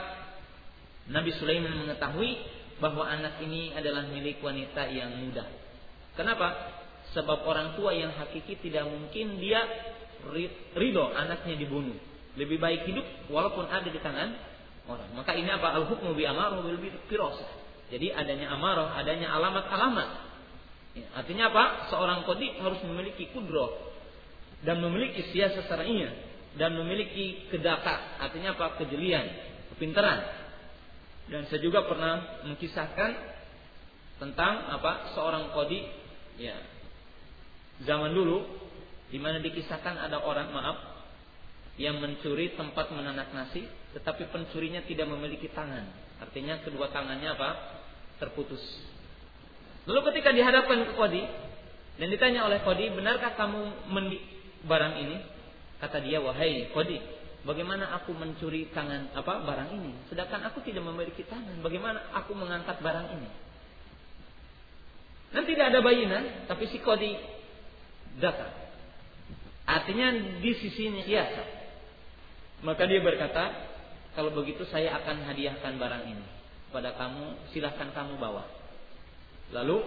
Nabi Sulaiman mengetahui bahwa anak ini adalah milik wanita yang muda. Kenapa? Sebab orang tua yang hakiki tidak mungkin dia ridho anaknya dibunuh. Lebih baik hidup walaupun ada di tangan orang. Maka ini apa? Al-hukmu bi amaru bil. Jadi adanya amarah, adanya alamat-alamat. Ya, artinya apa? Seorang kodi harus memiliki kudroh dan memiliki siasat syar'iyah dan memiliki kedaka, artinya apa? kejelian, kepintaran. Dan saya juga pernah mengkisahkan tentang apa? seorang kodi ya zaman dulu di mana dikisahkan ada orang maaf yang mencuri tempat menanak nasi tetapi pencurinya tidak memiliki tangan. Artinya kedua tangannya apa? Terputus. Lalu ketika dihadapkan ke kodi dan ditanya oleh kodi benarkah kamu mendi barang ini? Kata dia wahai kodi bagaimana aku mencuri tangan apa barang ini sedangkan aku tidak memiliki tangan bagaimana aku mengangkat barang ini dan tidak ada bayinan, tapi si kodi datang. Artinya di sisinya biasa. Maka dia berkata, kalau begitu saya akan hadiahkan barang ini pada kamu, silahkan kamu bawa. Lalu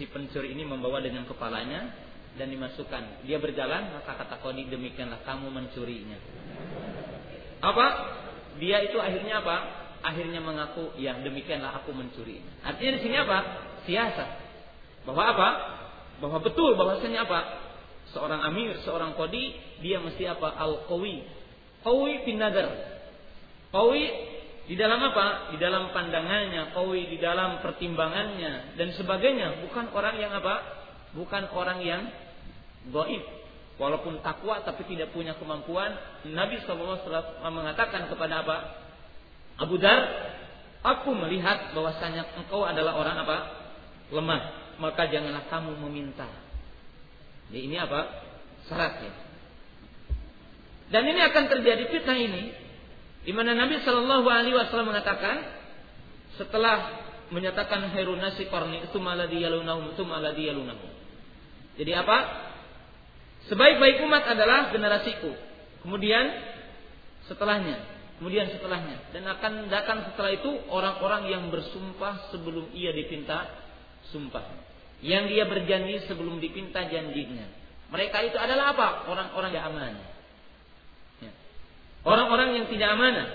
si pencuri ini membawa dengan kepalanya dan dimasukkan. Dia berjalan, maka kata kodi demikianlah kamu mencurinya. Apa? Dia itu akhirnya apa? Akhirnya mengaku, ya demikianlah aku mencuri. Artinya di sini apa? Siasat. Bahwa apa? Bahwa betul bahwasanya apa? Seorang amir, seorang kodi, dia mesti apa? Al-qawi. Qawi bin nadar. Qawi di dalam apa? Di dalam pandangannya, qawi di dalam pertimbangannya dan sebagainya. Bukan orang yang apa? Bukan orang yang goib. Walaupun takwa tapi tidak punya kemampuan. Nabi SAW mengatakan kepada apa? Abu Dar, aku melihat bahwasanya engkau adalah orang apa? Lemah maka janganlah kamu meminta. Jadi ini apa? Syaratnya. Dan ini akan terjadi fitnah ini di mana Nabi Shallallahu alaihi wasallam mengatakan setelah menyatakan hairun nasi qarni tsumaladi yalunahum tsumaladi yalunahum. Jadi apa? Sebaik-baik umat adalah generasiku. Kemudian setelahnya, kemudian setelahnya dan akan datang setelah itu orang-orang yang bersumpah sebelum ia dipinta sumpah. Yang dia berjanji sebelum dipinta janjinya. Mereka itu adalah apa? Orang-orang yang amanah. Ya. Orang-orang yang tidak amanah.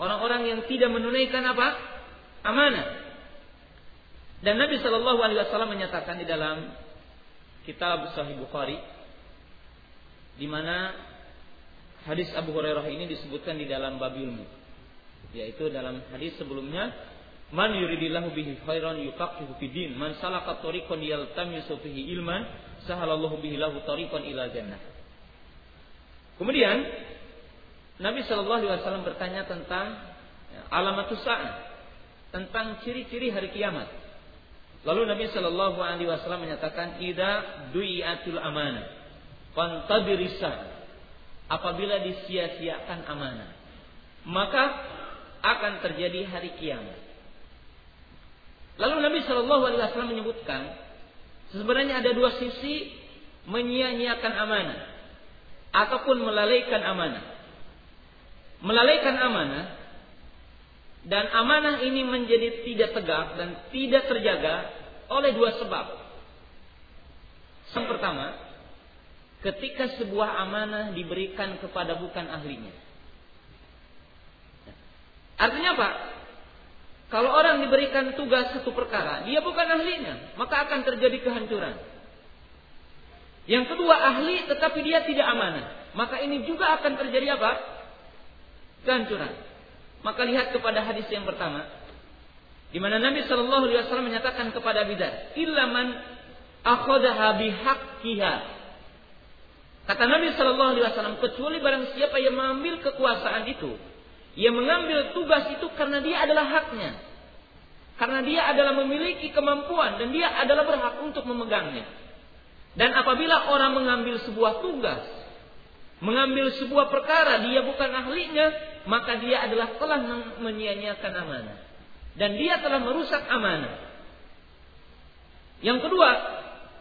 Orang-orang yang tidak menunaikan apa? Amanah. Dan Nabi Shallallahu Alaihi Wasallam menyatakan di dalam kitab Sahih Bukhari, di mana hadis Abu Hurairah ini disebutkan di dalam bab ilmu, yaitu dalam hadis sebelumnya Man yuridillahu bihi khairan yufaqihu fid din. Man salaka tariqan yaltamisu fihi ilman, sahalallahu bihi lahu tariqan ila jannah. Kemudian Nabi Shallallahu alaihi wasallam bertanya tentang alamatus saat, tentang ciri-ciri hari kiamat. Lalu Nabi Shallallahu alaihi wasallam menyatakan ida du'iatul amanah fantabirisa apabila disia-siakan amanah. Maka akan terjadi hari kiamat. Lalu Nabi Shallallahu Alaihi Wasallam menyebutkan sebenarnya ada dua sisi menyia-nyiakan amanah ataupun melalaikan amanah. Melalaikan amanah dan amanah ini menjadi tidak tegak dan tidak terjaga oleh dua sebab. Yang pertama, ketika sebuah amanah diberikan kepada bukan ahlinya. Artinya apa? Kalau orang diberikan tugas satu perkara, dia bukan ahlinya, maka akan terjadi kehancuran. Yang kedua ahli tetapi dia tidak amanah, maka ini juga akan terjadi apa? Kehancuran. Maka lihat kepada hadis yang pertama, di mana Nabi Shallallahu Alaihi Wasallam menyatakan kepada Bidar, ilaman akhodaha bihakkiha. Kata Nabi Shallallahu Alaihi Wasallam, kecuali barang siapa yang mengambil kekuasaan itu, ia mengambil tugas itu karena dia adalah haknya. Karena dia adalah memiliki kemampuan dan dia adalah berhak untuk memegangnya. Dan apabila orang mengambil sebuah tugas, mengambil sebuah perkara, dia bukan ahlinya, maka dia adalah telah menyia-nyiakan amanah. Dan dia telah merusak amanah. Yang kedua,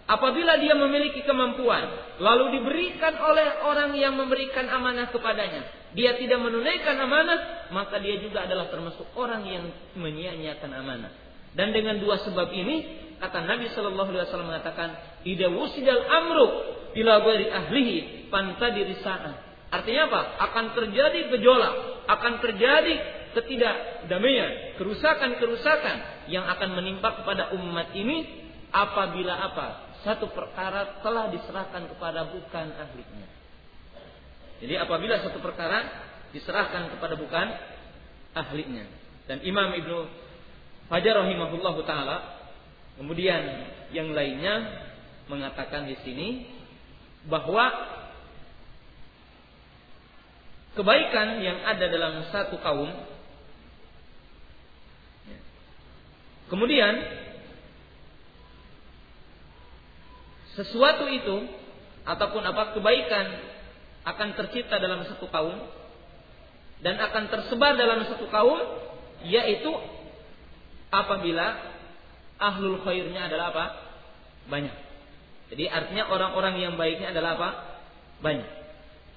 apabila dia memiliki kemampuan, lalu diberikan oleh orang yang memberikan amanah kepadanya, dia tidak menunaikan amanah, maka dia juga adalah termasuk orang yang menyia-nyiakan amanah. Dan dengan dua sebab ini, kata Nabi Shallallahu Alaihi Wasallam mengatakan, "Ida wusidal amru bila ahlihi pantadi risa'a." Artinya apa? Akan terjadi gejolak, akan terjadi ketidakdamaian, kerusakan-kerusakan yang akan menimpa kepada umat ini apabila apa? Satu perkara telah diserahkan kepada bukan ahlinya. Jadi apabila satu perkara diserahkan kepada bukan ahlinya. Dan Imam Ibnu Fajar rahimahullahu taala kemudian yang lainnya mengatakan di sini bahwa kebaikan yang ada dalam satu kaum kemudian sesuatu itu ataupun apa kebaikan akan tercipta dalam satu kaum dan akan tersebar dalam satu kaum yaitu apabila ahlul khairnya adalah apa? Banyak. Jadi artinya orang-orang yang baiknya adalah apa? Banyak.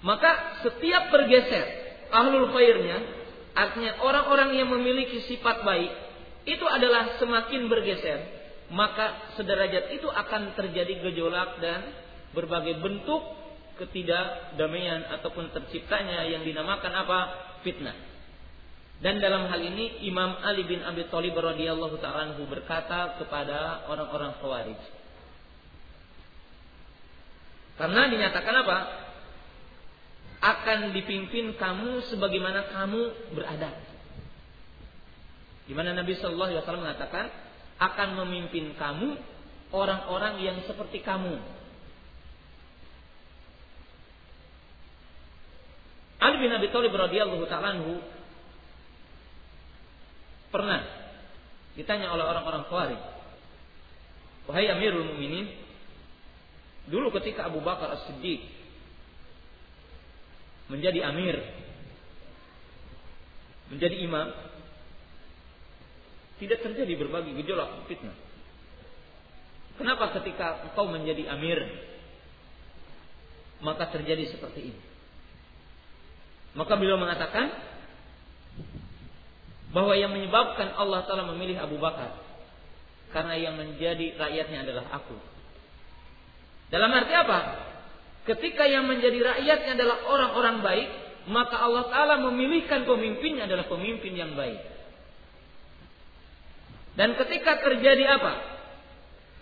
Maka setiap bergeser ahlul khairnya artinya orang-orang yang memiliki sifat baik itu adalah semakin bergeser maka sederajat itu akan terjadi gejolak dan berbagai bentuk ketidakdamaian ataupun terciptanya yang dinamakan apa? fitnah. Dan dalam hal ini Imam Ali bin Abi Thalib radhiyallahu taala berkata kepada orang-orang Khawarij. Karena dinyatakan apa? Akan dipimpin kamu sebagaimana kamu berada. Di mana Nabi Shallallahu Alaihi Wasallam mengatakan akan memimpin kamu orang-orang yang seperti kamu. Ali bin Abi Thalib radhiyallahu taala pernah ditanya oleh orang-orang Khawarij, "Wahai Amirul Mukminin, dulu ketika Abu Bakar As-Siddiq menjadi amir, menjadi imam, tidak terjadi berbagai gejolak fitnah. Kenapa ketika engkau menjadi amir maka terjadi seperti ini? Maka beliau mengatakan bahwa yang menyebabkan Allah Ta'ala memilih Abu Bakar karena yang menjadi rakyatnya adalah aku. Dalam arti apa? Ketika yang menjadi rakyatnya adalah orang-orang baik, maka Allah Ta'ala memilihkan pemimpinnya adalah pemimpin yang baik. Dan ketika terjadi apa?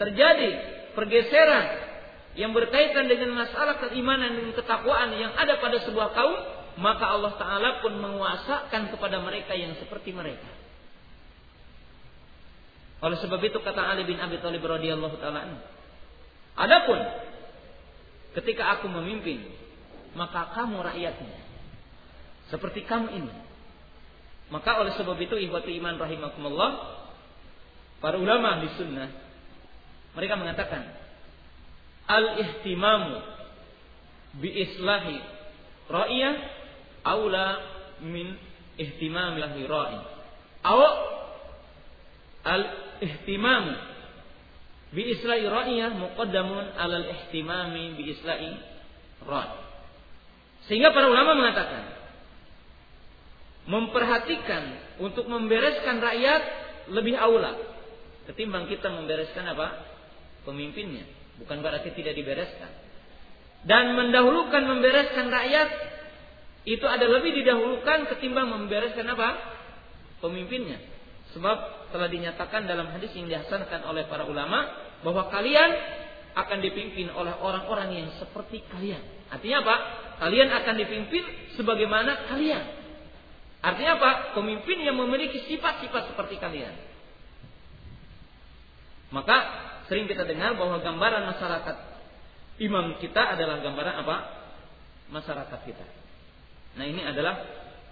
Terjadi pergeseran yang berkaitan dengan masalah keimanan dan ketakwaan yang ada pada sebuah kaum, maka Allah Ta'ala pun menguasakan kepada mereka yang seperti mereka. Oleh sebab itu kata Ali bin Abi Thalib radhiyallahu taala Adapun ketika aku memimpin, maka kamu rakyatnya. Seperti kamu ini. Maka oleh sebab itu ihwati iman rahimakumullah, para ulama di sunnah mereka mengatakan al-ihtimamu bi islahi ra'iyah aula min ihtimam lahi ra'i. Aw al ihtimam bi isla'i ra'iyah muqaddamun alal ihtimami bi isla'i ra'i. Sehingga para ulama mengatakan memperhatikan untuk membereskan rakyat lebih aula ketimbang kita membereskan apa? pemimpinnya. Bukan berarti tidak dibereskan. Dan mendahulukan membereskan rakyat itu ada lebih didahulukan ketimbang membereskan apa? pemimpinnya. Sebab telah dinyatakan dalam hadis yang dihasankan oleh para ulama bahwa kalian akan dipimpin oleh orang-orang yang seperti kalian. Artinya apa? Kalian akan dipimpin sebagaimana kalian. Artinya apa? Pemimpin yang memiliki sifat-sifat seperti kalian. Maka sering kita dengar bahwa gambaran masyarakat imam kita adalah gambaran apa? Masyarakat kita. Nah ini adalah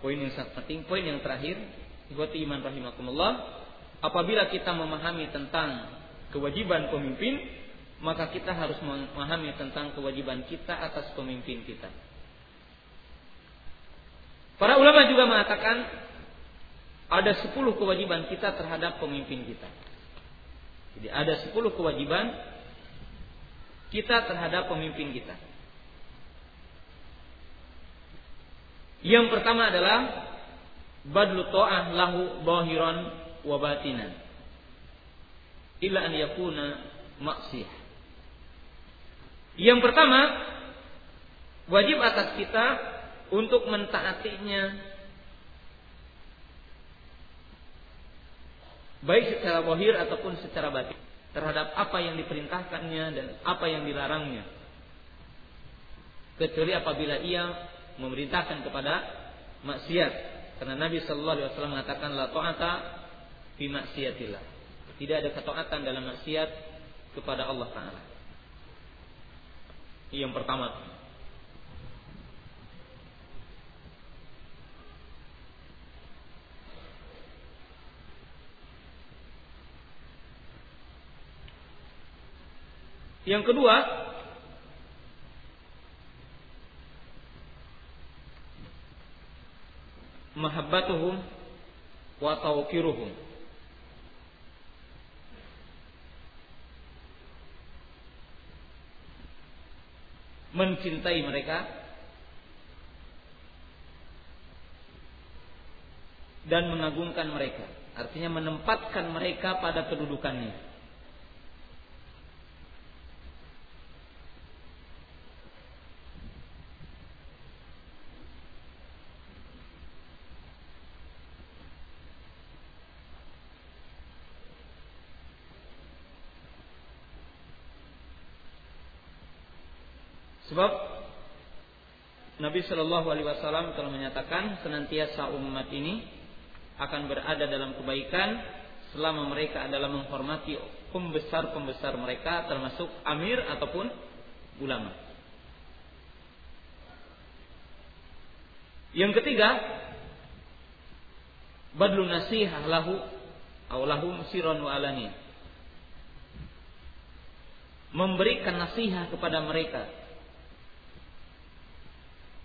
poin yang sangat penting. Poin yang terakhir, ikhwati iman rahimakumullah, apabila kita memahami tentang kewajiban pemimpin, maka kita harus memahami tentang kewajiban kita atas pemimpin kita. Para ulama juga mengatakan ada sepuluh kewajiban kita terhadap pemimpin kita. Jadi ada sepuluh kewajiban kita terhadap pemimpin kita. Yang pertama adalah badlu ta'ah lahu bahiran wa batinan. Illa an yakuna maksiyah. Yang pertama, wajib atas kita untuk mentaatinya baik secara bohir ataupun secara batin terhadap apa yang diperintahkannya dan apa yang dilarangnya. Kecuali apabila ia memerintahkan kepada maksiat. Karena Nabi Shallallahu Alaihi Wasallam mengatakan la ta'ata fi maksiatillah. Tidak ada ketaatan dalam maksiat kepada Allah Taala. Yang pertama Yang kedua, mahabbatuhum wa tawqiruhum. Mencintai mereka dan mengagungkan mereka. Artinya menempatkan mereka pada kedudukannya. Sebab Nabi Shallallahu Alaihi Wasallam telah menyatakan senantiasa umat ini akan berada dalam kebaikan selama mereka adalah menghormati pembesar-pembesar mereka termasuk amir ataupun ulama. Yang ketiga, badlu nasihah lahu aw lahum sirran wa Memberikan nasihat kepada mereka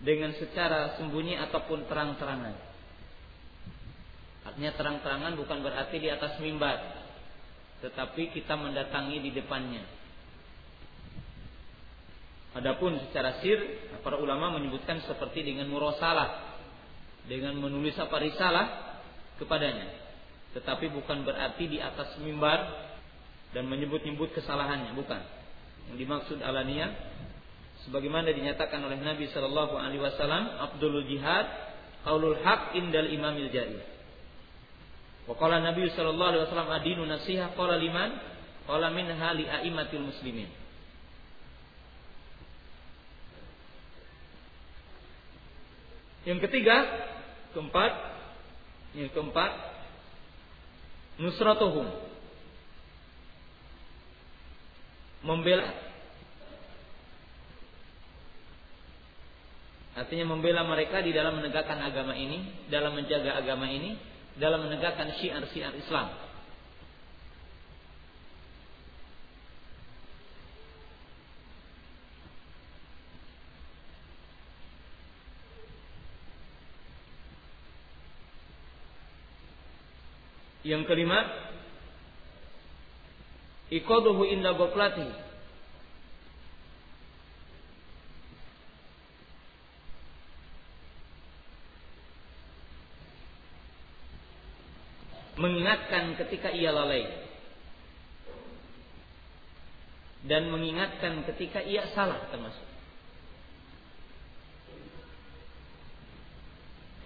dengan secara sembunyi ataupun terang-terangan. Artinya terang-terangan bukan berarti di atas mimbar, tetapi kita mendatangi di depannya. Adapun secara sir, para ulama menyebutkan seperti dengan murosalah, dengan menulis apa risalah kepadanya. Tetapi bukan berarti di atas mimbar dan menyebut-nyebut kesalahannya, bukan. Yang dimaksud alania sebagaimana dinyatakan oleh Nabi Shallallahu Alaihi Wasallam Abdul Jihad qaulul haq indal imamil jair wa qala Nabi Shallallahu Alaihi Wasallam adinu nasiha. Qala liman? Qala min hali aimatil muslimin. Yang ketiga keempat yang keempat nusratuhum. Membela Artinya membela mereka di dalam menegakkan agama ini, dalam menjaga agama ini, dalam menegakkan syiar-syiar Islam. Yang kelima, ikoduhu inda goplati Mengingatkan ketika ia lalai. Dan mengingatkan ketika ia salah termasuk.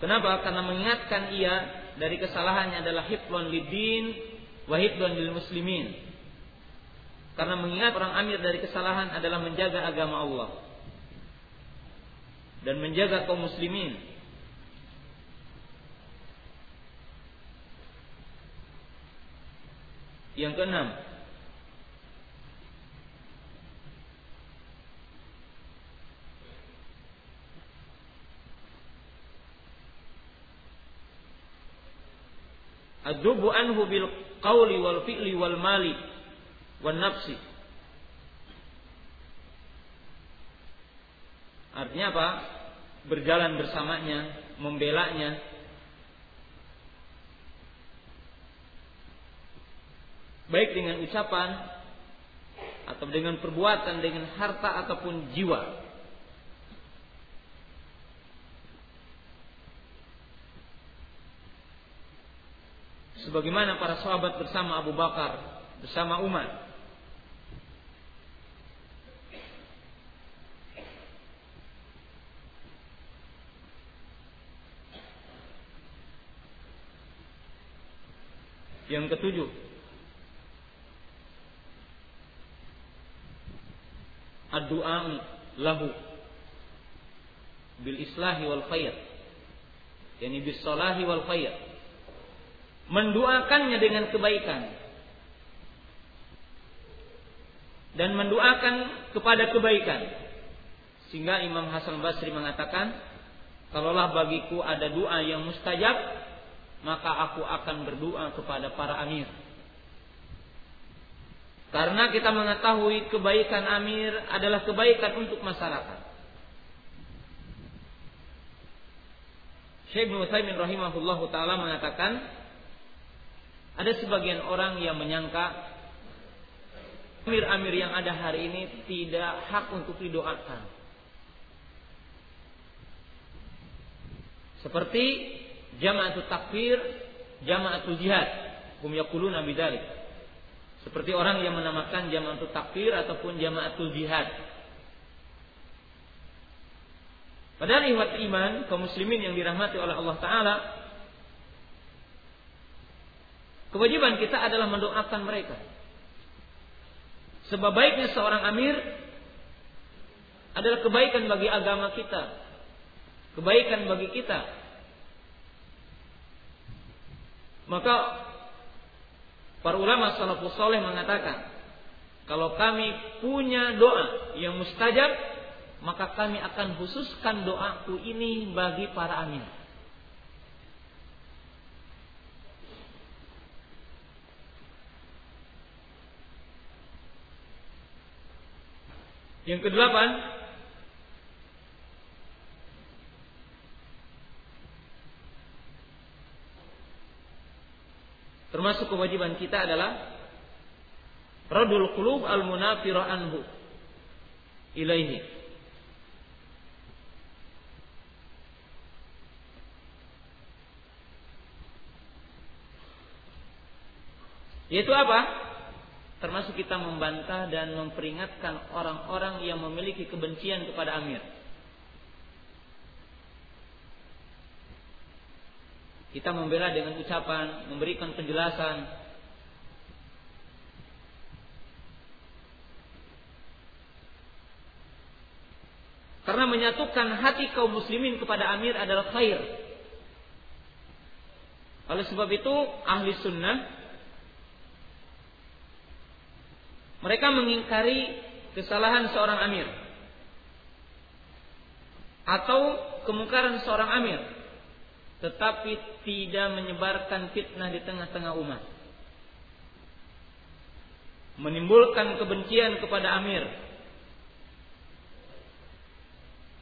Kenapa? Karena mengingatkan ia dari kesalahannya adalah hifdhun lidin wa hifdhun lil muslimin. Karena mengingat orang amir dari kesalahan adalah menjaga agama Allah dan menjaga kaum muslimin. Yang keenam, Adubu anhu bil qawli wal fi'li wal mali wal nafsi. Artinya apa? Berjalan bersamanya, membelanya. Baik dengan ucapan atau dengan perbuatan, dengan harta ataupun jiwa. sebagaimana para sahabat bersama Abu Bakar, bersama Umar. Yang ketujuh, ad-du'a lahu bil islahi wal khair. Yani bis salahi wal khair. Mendoakannya dengan kebaikan. Dan mendoakan kepada kebaikan. Sehingga Imam Hasan Basri mengatakan kalaulah bagiku ada doa yang mustajab maka aku akan berdoa kepada para amir karena kita mengetahui kebaikan amir adalah kebaikan untuk masyarakat Syekh Ibnu Utsaimin rahimahullahu taala mengatakan ada sebagian orang yang menyangka amir-amir yang ada hari ini tidak hak untuk didoakan. Seperti jamaatul takfir, jamaatul jihad. Hum yaquluna bidzalik. Seperti orang yang menamakan jamaatul takfir ataupun jamaatul jihad. Padahal ihwat iman kaum muslimin yang dirahmati oleh Allah taala Kewajiban kita adalah mendoakan mereka. Sebab baiknya seorang amir adalah kebaikan bagi agama kita. Kebaikan bagi kita. Maka para ulama salafus soleh mengatakan, kalau kami punya doa yang mustajab, maka kami akan khususkan doaku ini bagi para amir. Yang kedelapan, termasuk kewajiban kita adalah radul qulub al munafira anhu ilaihi. Yaitu apa? termasuk kita membantah dan memperingatkan orang-orang yang memiliki kebencian kepada Amir. Kita membela dengan ucapan, memberikan penjelasan. Karena menyatukan hati kaum muslimin kepada Amir adalah khair. Oleh sebab itu, ahli sunnah Mereka mengingkari kesalahan seorang amir atau kemungkaran seorang amir tetapi tidak menyebarkan fitnah di tengah-tengah umat. Menimbulkan kebencian kepada amir.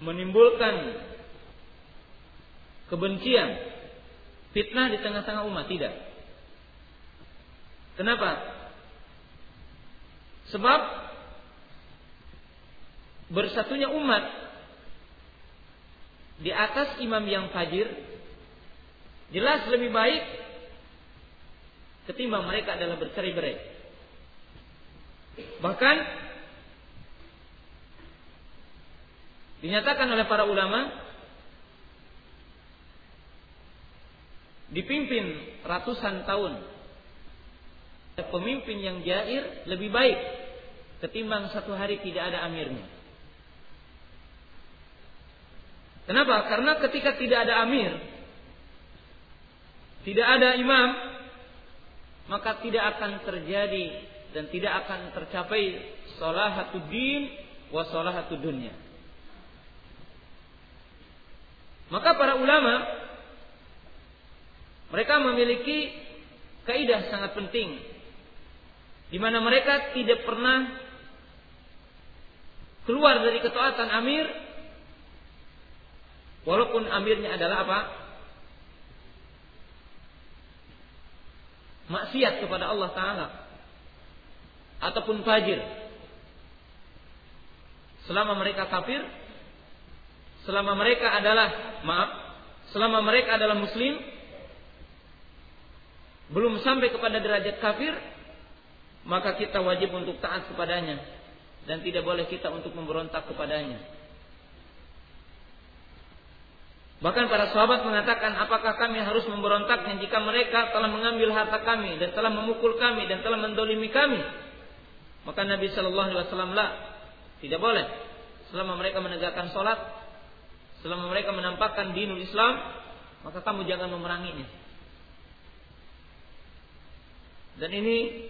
Menimbulkan kebencian, fitnah di tengah-tengah umat tidak. Kenapa? Sebab bersatunya umat di atas imam yang fajir jelas lebih baik ketimbang mereka adalah bercerai-berai. Bahkan dinyatakan oleh para ulama dipimpin ratusan tahun pemimpin yang jair lebih baik ketimbang satu hari tidak ada amirnya. Kenapa? Karena ketika tidak ada amir, tidak ada imam, maka tidak akan terjadi dan tidak akan tercapai salahatud din wa salahatud dunya. Maka para ulama mereka memiliki kaidah sangat penting di mana mereka tidak pernah keluar dari ketaatan amir walaupun amirnya adalah apa? Maksiat kepada Allah taala ataupun fajir selama mereka kafir selama mereka adalah maaf selama mereka adalah muslim belum sampai kepada derajat kafir maka kita wajib untuk taat kepadanya dan tidak boleh kita untuk memberontak kepadanya. Bahkan para sahabat mengatakan, apakah kami harus memberontaknya jika mereka telah mengambil harta kami dan telah memukul kami dan telah mendolimi kami? Maka Nabi Shallallahu Alaihi Wasallam lah, tidak boleh. Selama mereka menegakkan sholat, selama mereka menampakkan dinul Islam, maka kamu jangan memeranginya. Dan ini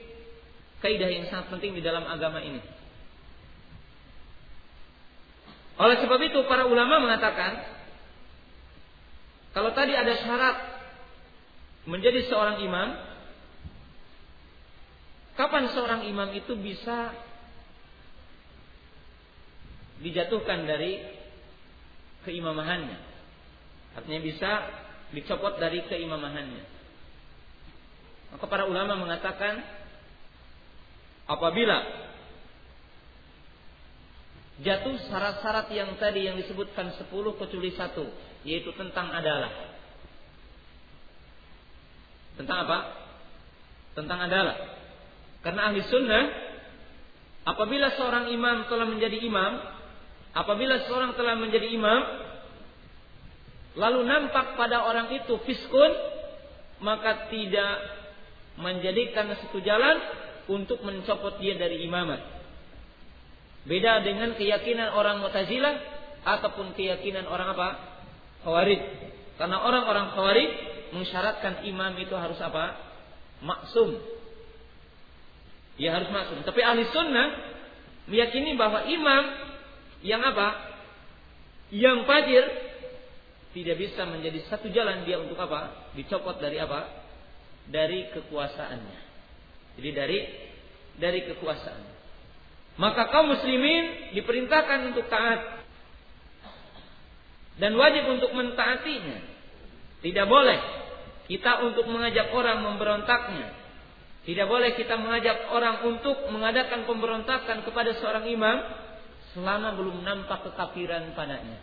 kaidah yang sangat penting di dalam agama ini. Oleh sebab itu para ulama mengatakan kalau tadi ada syarat menjadi seorang imam, kapan seorang imam itu bisa dijatuhkan dari keimamahannya? Artinya bisa dicopot dari keimamahannya. Maka para ulama mengatakan apabila jatuh syarat-syarat yang tadi yang disebutkan 10 kecuali satu yaitu tentang adalah tentang apa? Tentang adalah. Karena ahli sunnah apabila seorang imam telah menjadi imam, apabila seorang telah menjadi imam lalu nampak pada orang itu fiskun maka tidak menjadikan satu jalan untuk mencopot dia dari imamat. Beda dengan keyakinan orang Mu'tazilah ataupun keyakinan orang apa? Khawarij. Karena orang-orang Khawarij mensyaratkan imam itu harus apa? Maksum. Ya harus maksum. Tapi ahli sunnah meyakini bahwa imam yang apa? Yang fajir tidak bisa menjadi satu jalan dia untuk apa? Dicopot dari apa? Dari kekuasaannya. Jadi dari dari kekuasaan. Maka kaum muslimin diperintahkan untuk taat dan wajib untuk mentaatinya. Tidak boleh kita untuk mengajak orang memberontaknya. Tidak boleh kita mengajak orang untuk mengadakan pemberontakan kepada seorang imam selama belum nampak kekafiran padanya.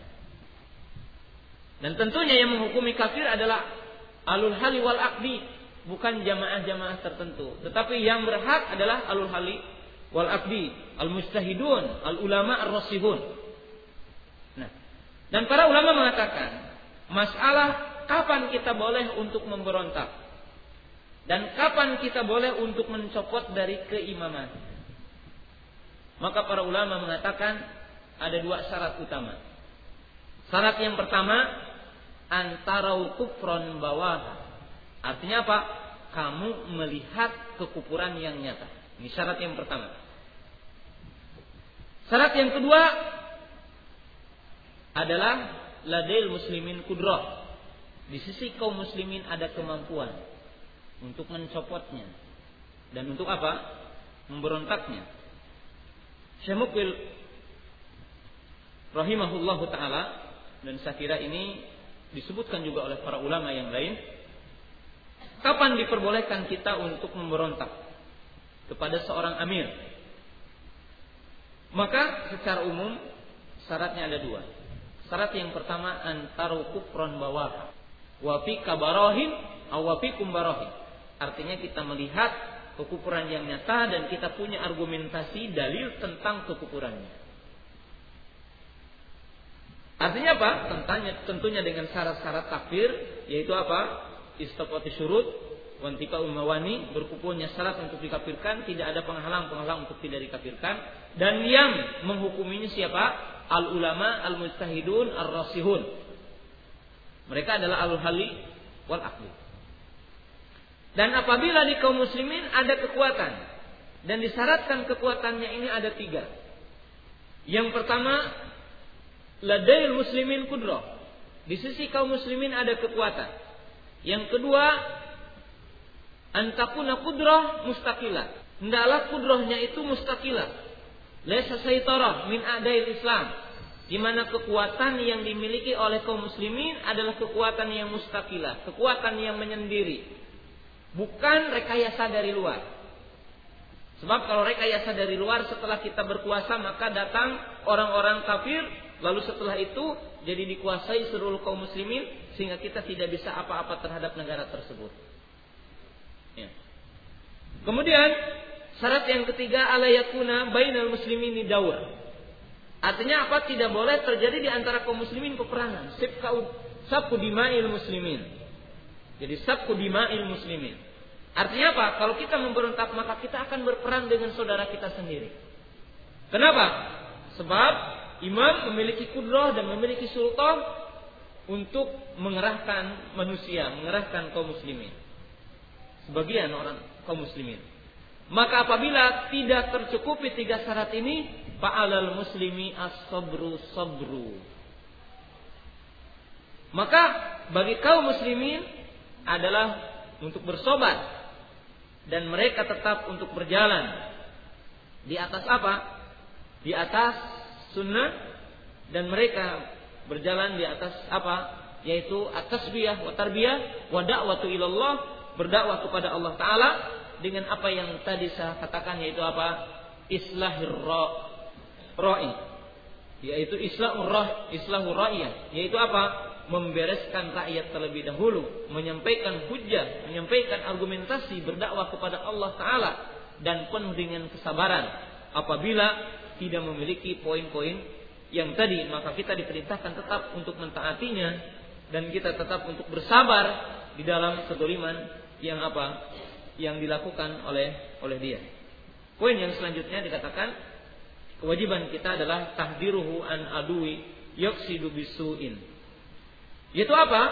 Dan tentunya yang menghukumi kafir adalah alul hali wal akdi, bukan jamaah-jamaah tertentu. Tetapi yang berhak adalah alul hali wal abdi, al mustahidun, al ulama ar rasihun. Nah, dan para ulama mengatakan masalah kapan kita boleh untuk memberontak dan kapan kita boleh untuk mencopot dari keimaman. Maka para ulama mengatakan ada dua syarat utama. Syarat yang pertama antara kufron bawah Artinya apa? Kamu melihat kekufuran yang nyata. Ini syarat yang pertama. Syarat yang kedua adalah ladil muslimin kudroh. Di sisi kaum muslimin ada kemampuan untuk mencopotnya dan untuk apa? Memberontaknya. Syekh rahimahullahu taala dan saya kira ini disebutkan juga oleh para ulama yang lain Kapan diperbolehkan kita untuk memberontak? Kepada seorang amir. Maka secara umum syaratnya ada dua. Syarat yang pertama antaru kufron bawah wafi kabarohin awafi kumbarohin. Artinya kita melihat kekufuran yang nyata dan kita punya argumentasi dalil tentang kekufurannya. Artinya apa? Tentunya, tentunya dengan syarat-syarat takfir yaitu apa? Istopati surut, wantika umawani, berkumpulnya syarat untuk dikafirkan, tidak ada penghalang-penghalang untuk tidak dikafirkan dan yang menghukuminya siapa? Al ulama, al mustahidun, al rasihun. Mereka adalah al hali wal akli. Dan apabila di kaum muslimin ada kekuatan dan disyaratkan kekuatannya ini ada tiga. Yang pertama ladail muslimin kudroh. Di sisi kaum muslimin ada kekuatan. Yang kedua, antakuna kudroh mustaqilah. Hendaklah kudrohnya itu mustaqilah. Laisa saytarah min adail Islam. Di mana kekuatan yang dimiliki oleh kaum muslimin adalah kekuatan yang mustaqilah, kekuatan yang menyendiri. Bukan rekayasa dari luar. Sebab kalau rekayasa dari luar setelah kita berkuasa maka datang orang-orang kafir Lalu setelah itu jadi dikuasai seluruh kaum muslimin sehingga kita tidak bisa apa-apa terhadap negara tersebut. Ya. Kemudian syarat yang ketiga alayakuna bainal muslimin daur. Artinya apa? Tidak boleh terjadi di antara kaum muslimin peperangan. Sabku dima'il muslimin. Jadi sabku dima'il muslimin. Artinya apa? Kalau kita memberontak maka kita akan berperang dengan saudara kita sendiri. Kenapa? Sebab imam memiliki kudroh dan memiliki sultan untuk mengerahkan manusia, mengerahkan kaum muslimin. Sebagian orang kaum muslimin. Maka apabila tidak tercukupi tiga syarat ini, fa'alal muslimi as-sabru sabru. Maka bagi kaum muslimin adalah untuk bersobat dan mereka tetap untuk berjalan di atas apa? Di atas sunnah dan mereka berjalan di atas apa? Yaitu atas tasbiyah wa tarbiyah wa da'watu ilallah, berdakwah kepada Allah taala dengan apa yang tadi saya katakan yaitu apa? Islahir ra'i. Yaitu islahur rah, islahur ra'iyah, yaitu apa? membereskan rakyat terlebih dahulu, menyampaikan hujah, menyampaikan argumentasi, berdakwah kepada Allah Taala dan penuh dengan kesabaran. Apabila tidak memiliki poin-poin yang tadi, maka kita diperintahkan tetap untuk mentaatinya dan kita tetap untuk bersabar di dalam kedoliman yang apa yang dilakukan oleh oleh dia. Poin yang selanjutnya dikatakan kewajiban kita adalah tahdiruhu an adui yaksidu bisuin. Yaitu apa?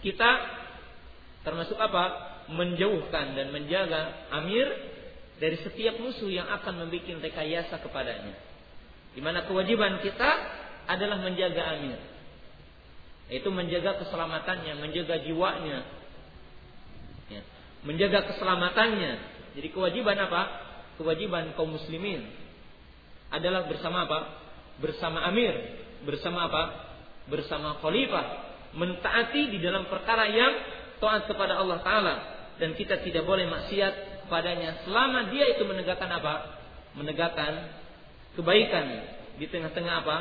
Kita termasuk apa? Menjauhkan dan menjaga amir dari setiap musuh yang akan membuat rekayasa kepadanya. Di mana kewajiban kita adalah menjaga amir. Yaitu menjaga keselamatannya, menjaga jiwanya. Menjaga keselamatannya. Jadi kewajiban apa? Kewajiban kaum muslimin adalah bersama apa? Bersama amir, bersama apa? Bersama khalifah, mentaati di dalam perkara yang taat kepada Allah taala dan kita tidak boleh maksiat padanya selama dia itu menegakkan apa? Menegakkan kebaikan di tengah-tengah apa?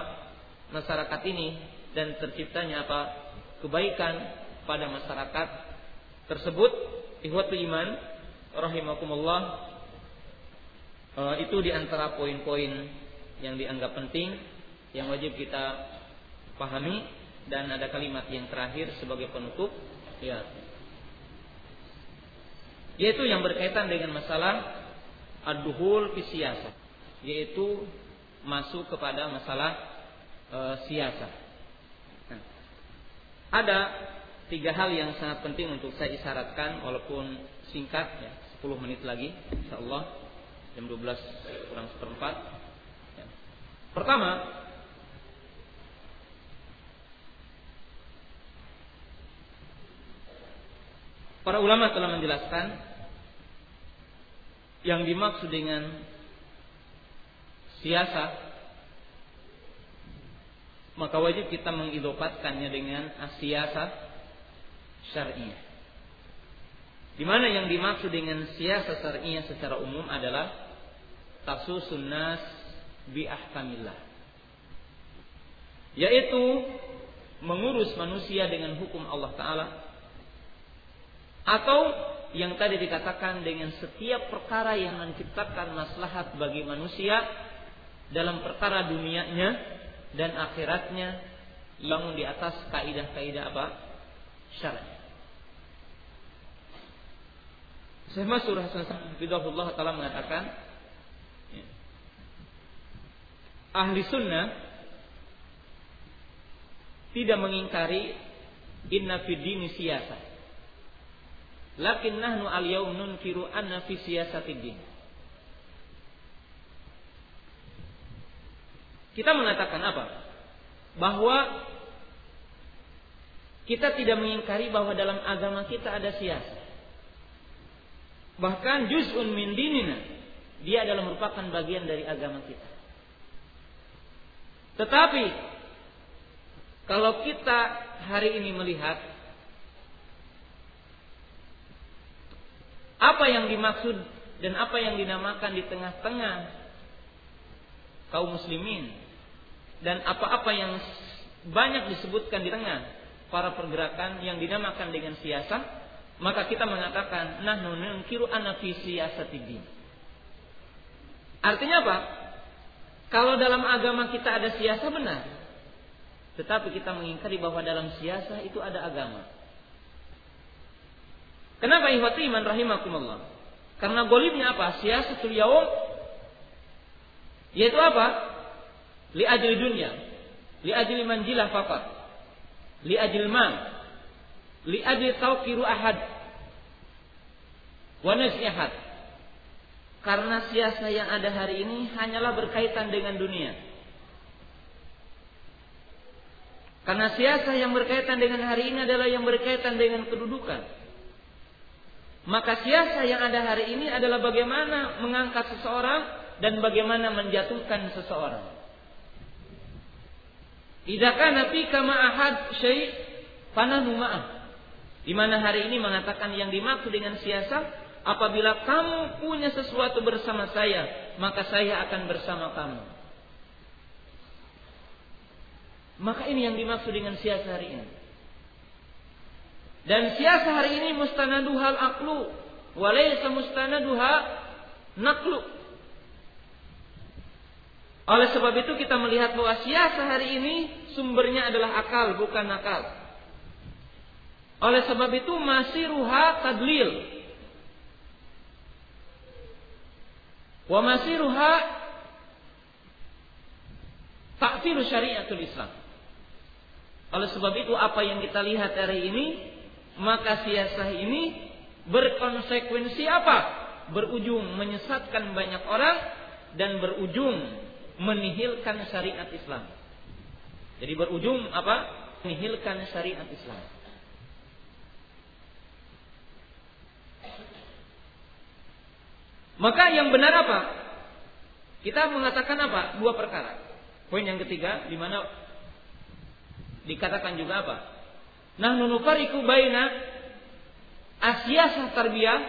masyarakat ini dan terciptanya apa? kebaikan pada masyarakat tersebut. Ihwatul iman rahimakumullah e, itu di antara poin-poin yang dianggap penting yang wajib kita pahami dan ada kalimat yang terakhir sebagai penutup ya yaitu yang berkaitan dengan masalah ad-duhul fi yaitu masuk kepada masalah e, siasa. Nah, ada tiga hal yang sangat penting untuk saya isyaratkan walaupun singkat ya, 10 menit lagi insyaallah jam 12 kurang seperempat. Ya. Pertama, Para ulama telah menjelaskan yang dimaksud dengan siasa maka wajib kita mengidopatkannya dengan asiasa syariah. Di mana yang dimaksud dengan siasa syariah secara umum adalah tasusun nas bi ahkamillah. Yaitu mengurus manusia dengan hukum Allah taala atau yang tadi dikatakan dengan setiap perkara yang menciptakan maslahat bagi manusia dalam perkara dunianya dan akhiratnya yang di atas kaidah-kaidah apa? Syar'i. Syekh Masur Hasan Hafizahullah Ta'ala mengatakan ya, Ahli sunnah Tidak mengingkari Inna fid dini siyasa Lakin nahnu al yawm nunkiru anna fi siyasatid din Kita mengatakan apa? Bahwa kita tidak mengingkari bahwa dalam agama kita ada siasat Bahkan juz'un min dinina. Dia adalah merupakan bagian dari agama kita. Tetapi kalau kita hari ini melihat apa yang dimaksud dan apa yang dinamakan di tengah-tengah kaum muslimin dan apa-apa yang banyak disebutkan di tengah para pergerakan yang dinamakan dengan siasat maka kita mengatakan nahnu nunkiru anna Artinya apa? Kalau dalam agama kita ada siasa benar. Tetapi kita mengingkari bahwa dalam siasa itu ada agama. Kenapa ihwati iman rahimakumullah? Karena golibnya apa? Siasatul yaum yaitu apa? Li ajli dunia, li ajli manjilah faqat, li ajli man, li adli tauqiru ahad. Wa nasihat karena siasa yang ada hari ini hanyalah berkaitan dengan dunia. Karena siasa yang berkaitan dengan hari ini adalah yang berkaitan dengan kedudukan. Maka siasa yang ada hari ini adalah bagaimana mengangkat seseorang dan bagaimana menjatuhkan seseorang. Idza kana fika ma'ahad syai' fanahnu ma'ah. Di mana hari ini mengatakan yang dimaksud dengan siasat apabila kamu punya sesuatu bersama saya, maka saya akan bersama kamu. Maka ini yang dimaksud dengan siasat hari ini. Dan siasat hari ini mustanaduhal aklu, walaysa mustanaduha naklu. Oleh sebab itu kita melihat bahwa siasat hari ini sumbernya adalah akal bukan nakal. Oleh sebab itu masih ruha tadlil. Wa masih ruha takfir syariatul Islam. Oleh sebab itu apa yang kita lihat hari ini maka siasah ini berkonsekuensi apa? Berujung menyesatkan banyak orang dan berujung menihilkan syariat Islam. Jadi berujung apa? Menihilkan syariat Islam. Maka yang benar apa? Kita mengatakan apa? Dua perkara. Poin yang ketiga di mana dikatakan juga apa? Nah nunufariku baina asyasah tarbiyah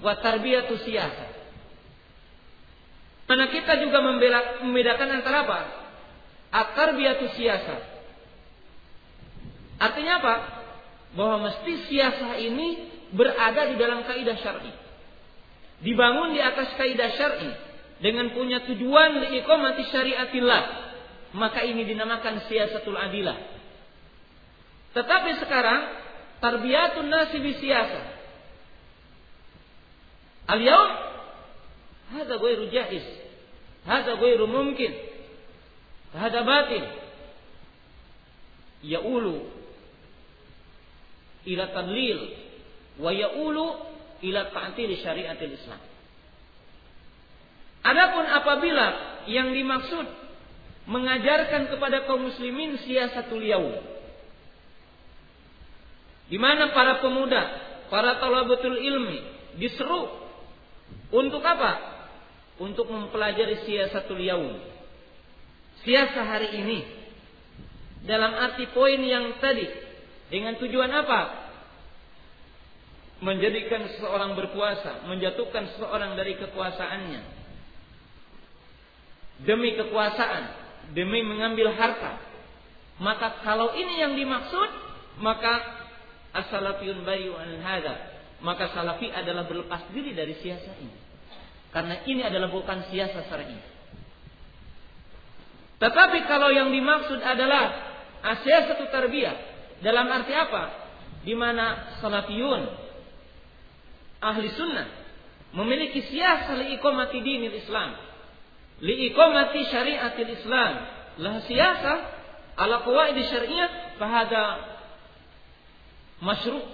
wa tarbiyatu siyasah. Mana kita juga membedakan antara apa? At-tarbiyatu siyasah. Artinya apa? Bahwa mesti siasah ini berada di dalam kaidah syar'i dibangun di atas kaidah syar'i dengan punya tujuan liiqamati syariatillah maka ini dinamakan siasatul adilah tetapi sekarang tarbiyatun nasi bi siyasah al yaum hada ghairu jaiz. Hada ghairu mumkin. Hada batil. Yaulu ila tadlil wa yaulu ila ta'til syariatil Islam. Adapun apabila yang dimaksud mengajarkan kepada kaum muslimin siasatul yaum di mana para pemuda, para talabatul ilmi diseru untuk apa? Untuk mempelajari siasatul yaum. Siasa hari ini dalam arti poin yang tadi dengan tujuan apa? menjadikan seseorang berkuasa, menjatuhkan seseorang dari kekuasaannya demi kekuasaan, demi mengambil harta. Maka kalau ini yang dimaksud, maka as-salafiyun bayu an. Maka salafi adalah berlepas diri dari siasat ini. Karena ini adalah bukan siasat syar'i. Tetapi kalau yang dimaksud adalah satu tarbiyah dalam arti apa? Di mana salafiyun ahli sunnah memiliki siasat liiqamati dinil Islam. Liiqamati syariatil Islam. Lah siasah ala qawaid syariah fahada masyru'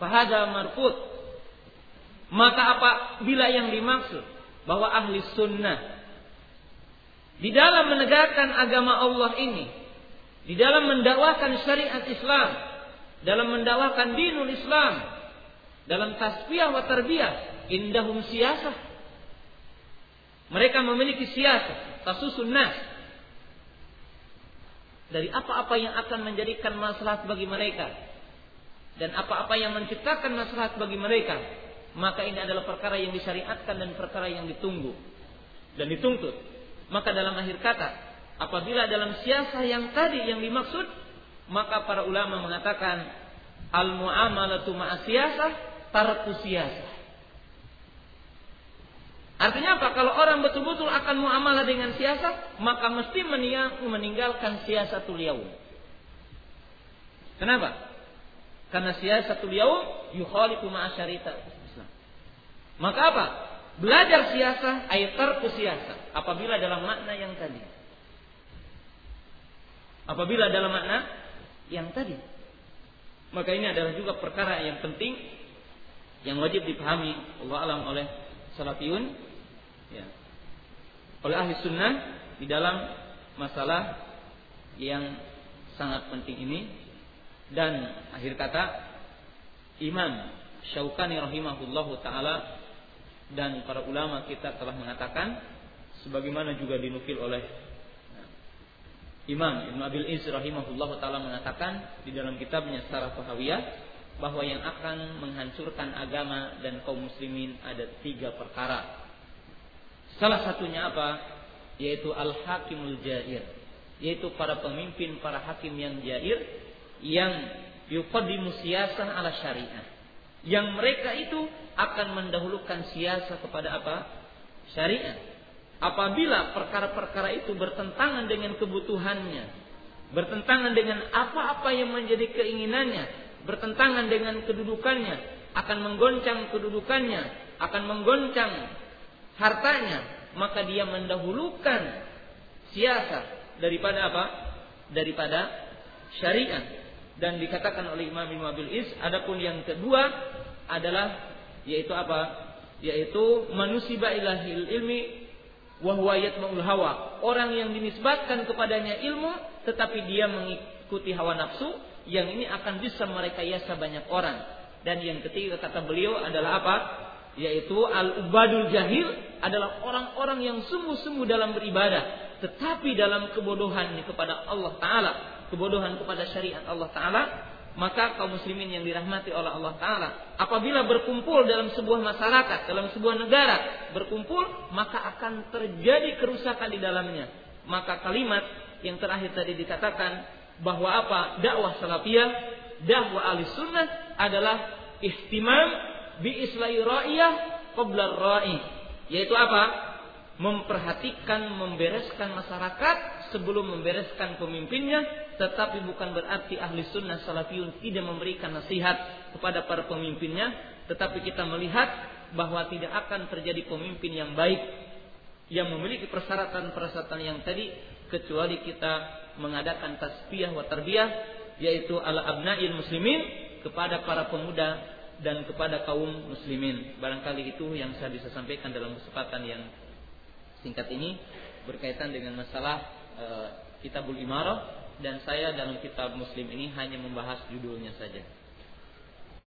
fahada marfut. Maka apabila yang dimaksud bahwa ahli sunnah di dalam menegakkan agama Allah ini, di dalam mendakwakan syariat Islam, dalam mendakwakan dinul Islam, dalam tasbih wa tarbiyah, indahum siyasah. Mereka memiliki siasah, tasusun nas. Dari apa-apa yang akan menjadikan masalah bagi mereka dan apa-apa yang menciptakan masalah bagi mereka, maka ini adalah perkara yang disyariatkan dan perkara yang ditunggu dan dituntut. Maka dalam akhir kata, apabila dalam siasah yang tadi yang dimaksud, maka para ulama mengatakan al muamalatu ma'asiyasah tarku siasah. Artinya apa? Kalau orang betul-betul akan muamalah dengan siasat, maka mesti meninggalkan siasatul yaum. Kenapa? Karena siasatul yaum yukhalifu ma'asyarita. Maka apa? Belajar siasah ayat tarku siasah apabila dalam makna yang tadi. Apabila dalam makna yang tadi. Maka ini adalah juga perkara yang penting yang wajib dipahami Allah alam oleh salafiyun ya. oleh ahli sunnah di dalam masalah yang sangat penting ini dan akhir kata Imam Syaukani rahimahullahu taala dan para ulama kita telah mengatakan sebagaimana juga dinukil oleh Imam Ibn Abil Iz rahimahullahu taala mengatakan di dalam kitabnya Sarah Fahawiyah bahwa yang akan menghancurkan agama dan kaum muslimin ada tiga perkara. Salah satunya apa? Yaitu al-hakimul jair, yaitu para pemimpin, para hakim yang jair yang yuqaddimu siyasah ala syariah. Yang mereka itu akan mendahulukan siasah kepada apa? Syariat. Apabila perkara-perkara itu bertentangan dengan kebutuhannya, bertentangan dengan apa-apa yang menjadi keinginannya, bertentangan dengan kedudukannya, akan menggoncang kedudukannya, akan menggoncang hartanya, maka dia mendahulukan siasat daripada apa? Daripada syariat dan dikatakan oleh Imam Ibnu Abil Is adapun yang kedua adalah yaitu apa? Yaitu manusia ilahil ilmi wahwa yatma'ul hawa. Orang yang dinisbatkan kepadanya ilmu tetapi dia mengikuti hawa nafsu yang ini akan bisa mereka yasa banyak orang. Dan yang ketiga kata beliau adalah apa? Yaitu al-ubadul jahil adalah orang-orang yang sungguh-sungguh dalam beribadah tetapi dalam kebodohan kepada Allah taala kebodohan kepada syariat Allah Ta'ala, maka kaum muslimin yang dirahmati oleh Allah Ta'ala, apabila berkumpul dalam sebuah masyarakat, dalam sebuah negara, berkumpul, maka akan terjadi kerusakan di dalamnya. Maka kalimat yang terakhir tadi dikatakan, bahwa apa? Dakwah salafiyah, dakwah ahli sunnah adalah ihtimam bi islahi ra'iyah qabla ra'i. Yaitu apa? Memperhatikan membereskan masyarakat sebelum membereskan pemimpinnya tetapi bukan berarti ahli sunnah salafiyun tidak memberikan nasihat kepada para pemimpinnya tetapi kita melihat bahwa tidak akan terjadi pemimpin yang baik yang memiliki persyaratan-persyaratan yang tadi kecuali kita mengadakan tasbih wa tarbiyah yaitu ala abna'il muslimin kepada para pemuda dan kepada kaum muslimin. Barangkali itu yang saya bisa sampaikan dalam kesempatan yang singkat ini berkaitan dengan masalah e, Kitabul Imarah dan saya dalam kitab Muslim ini hanya membahas judulnya saja.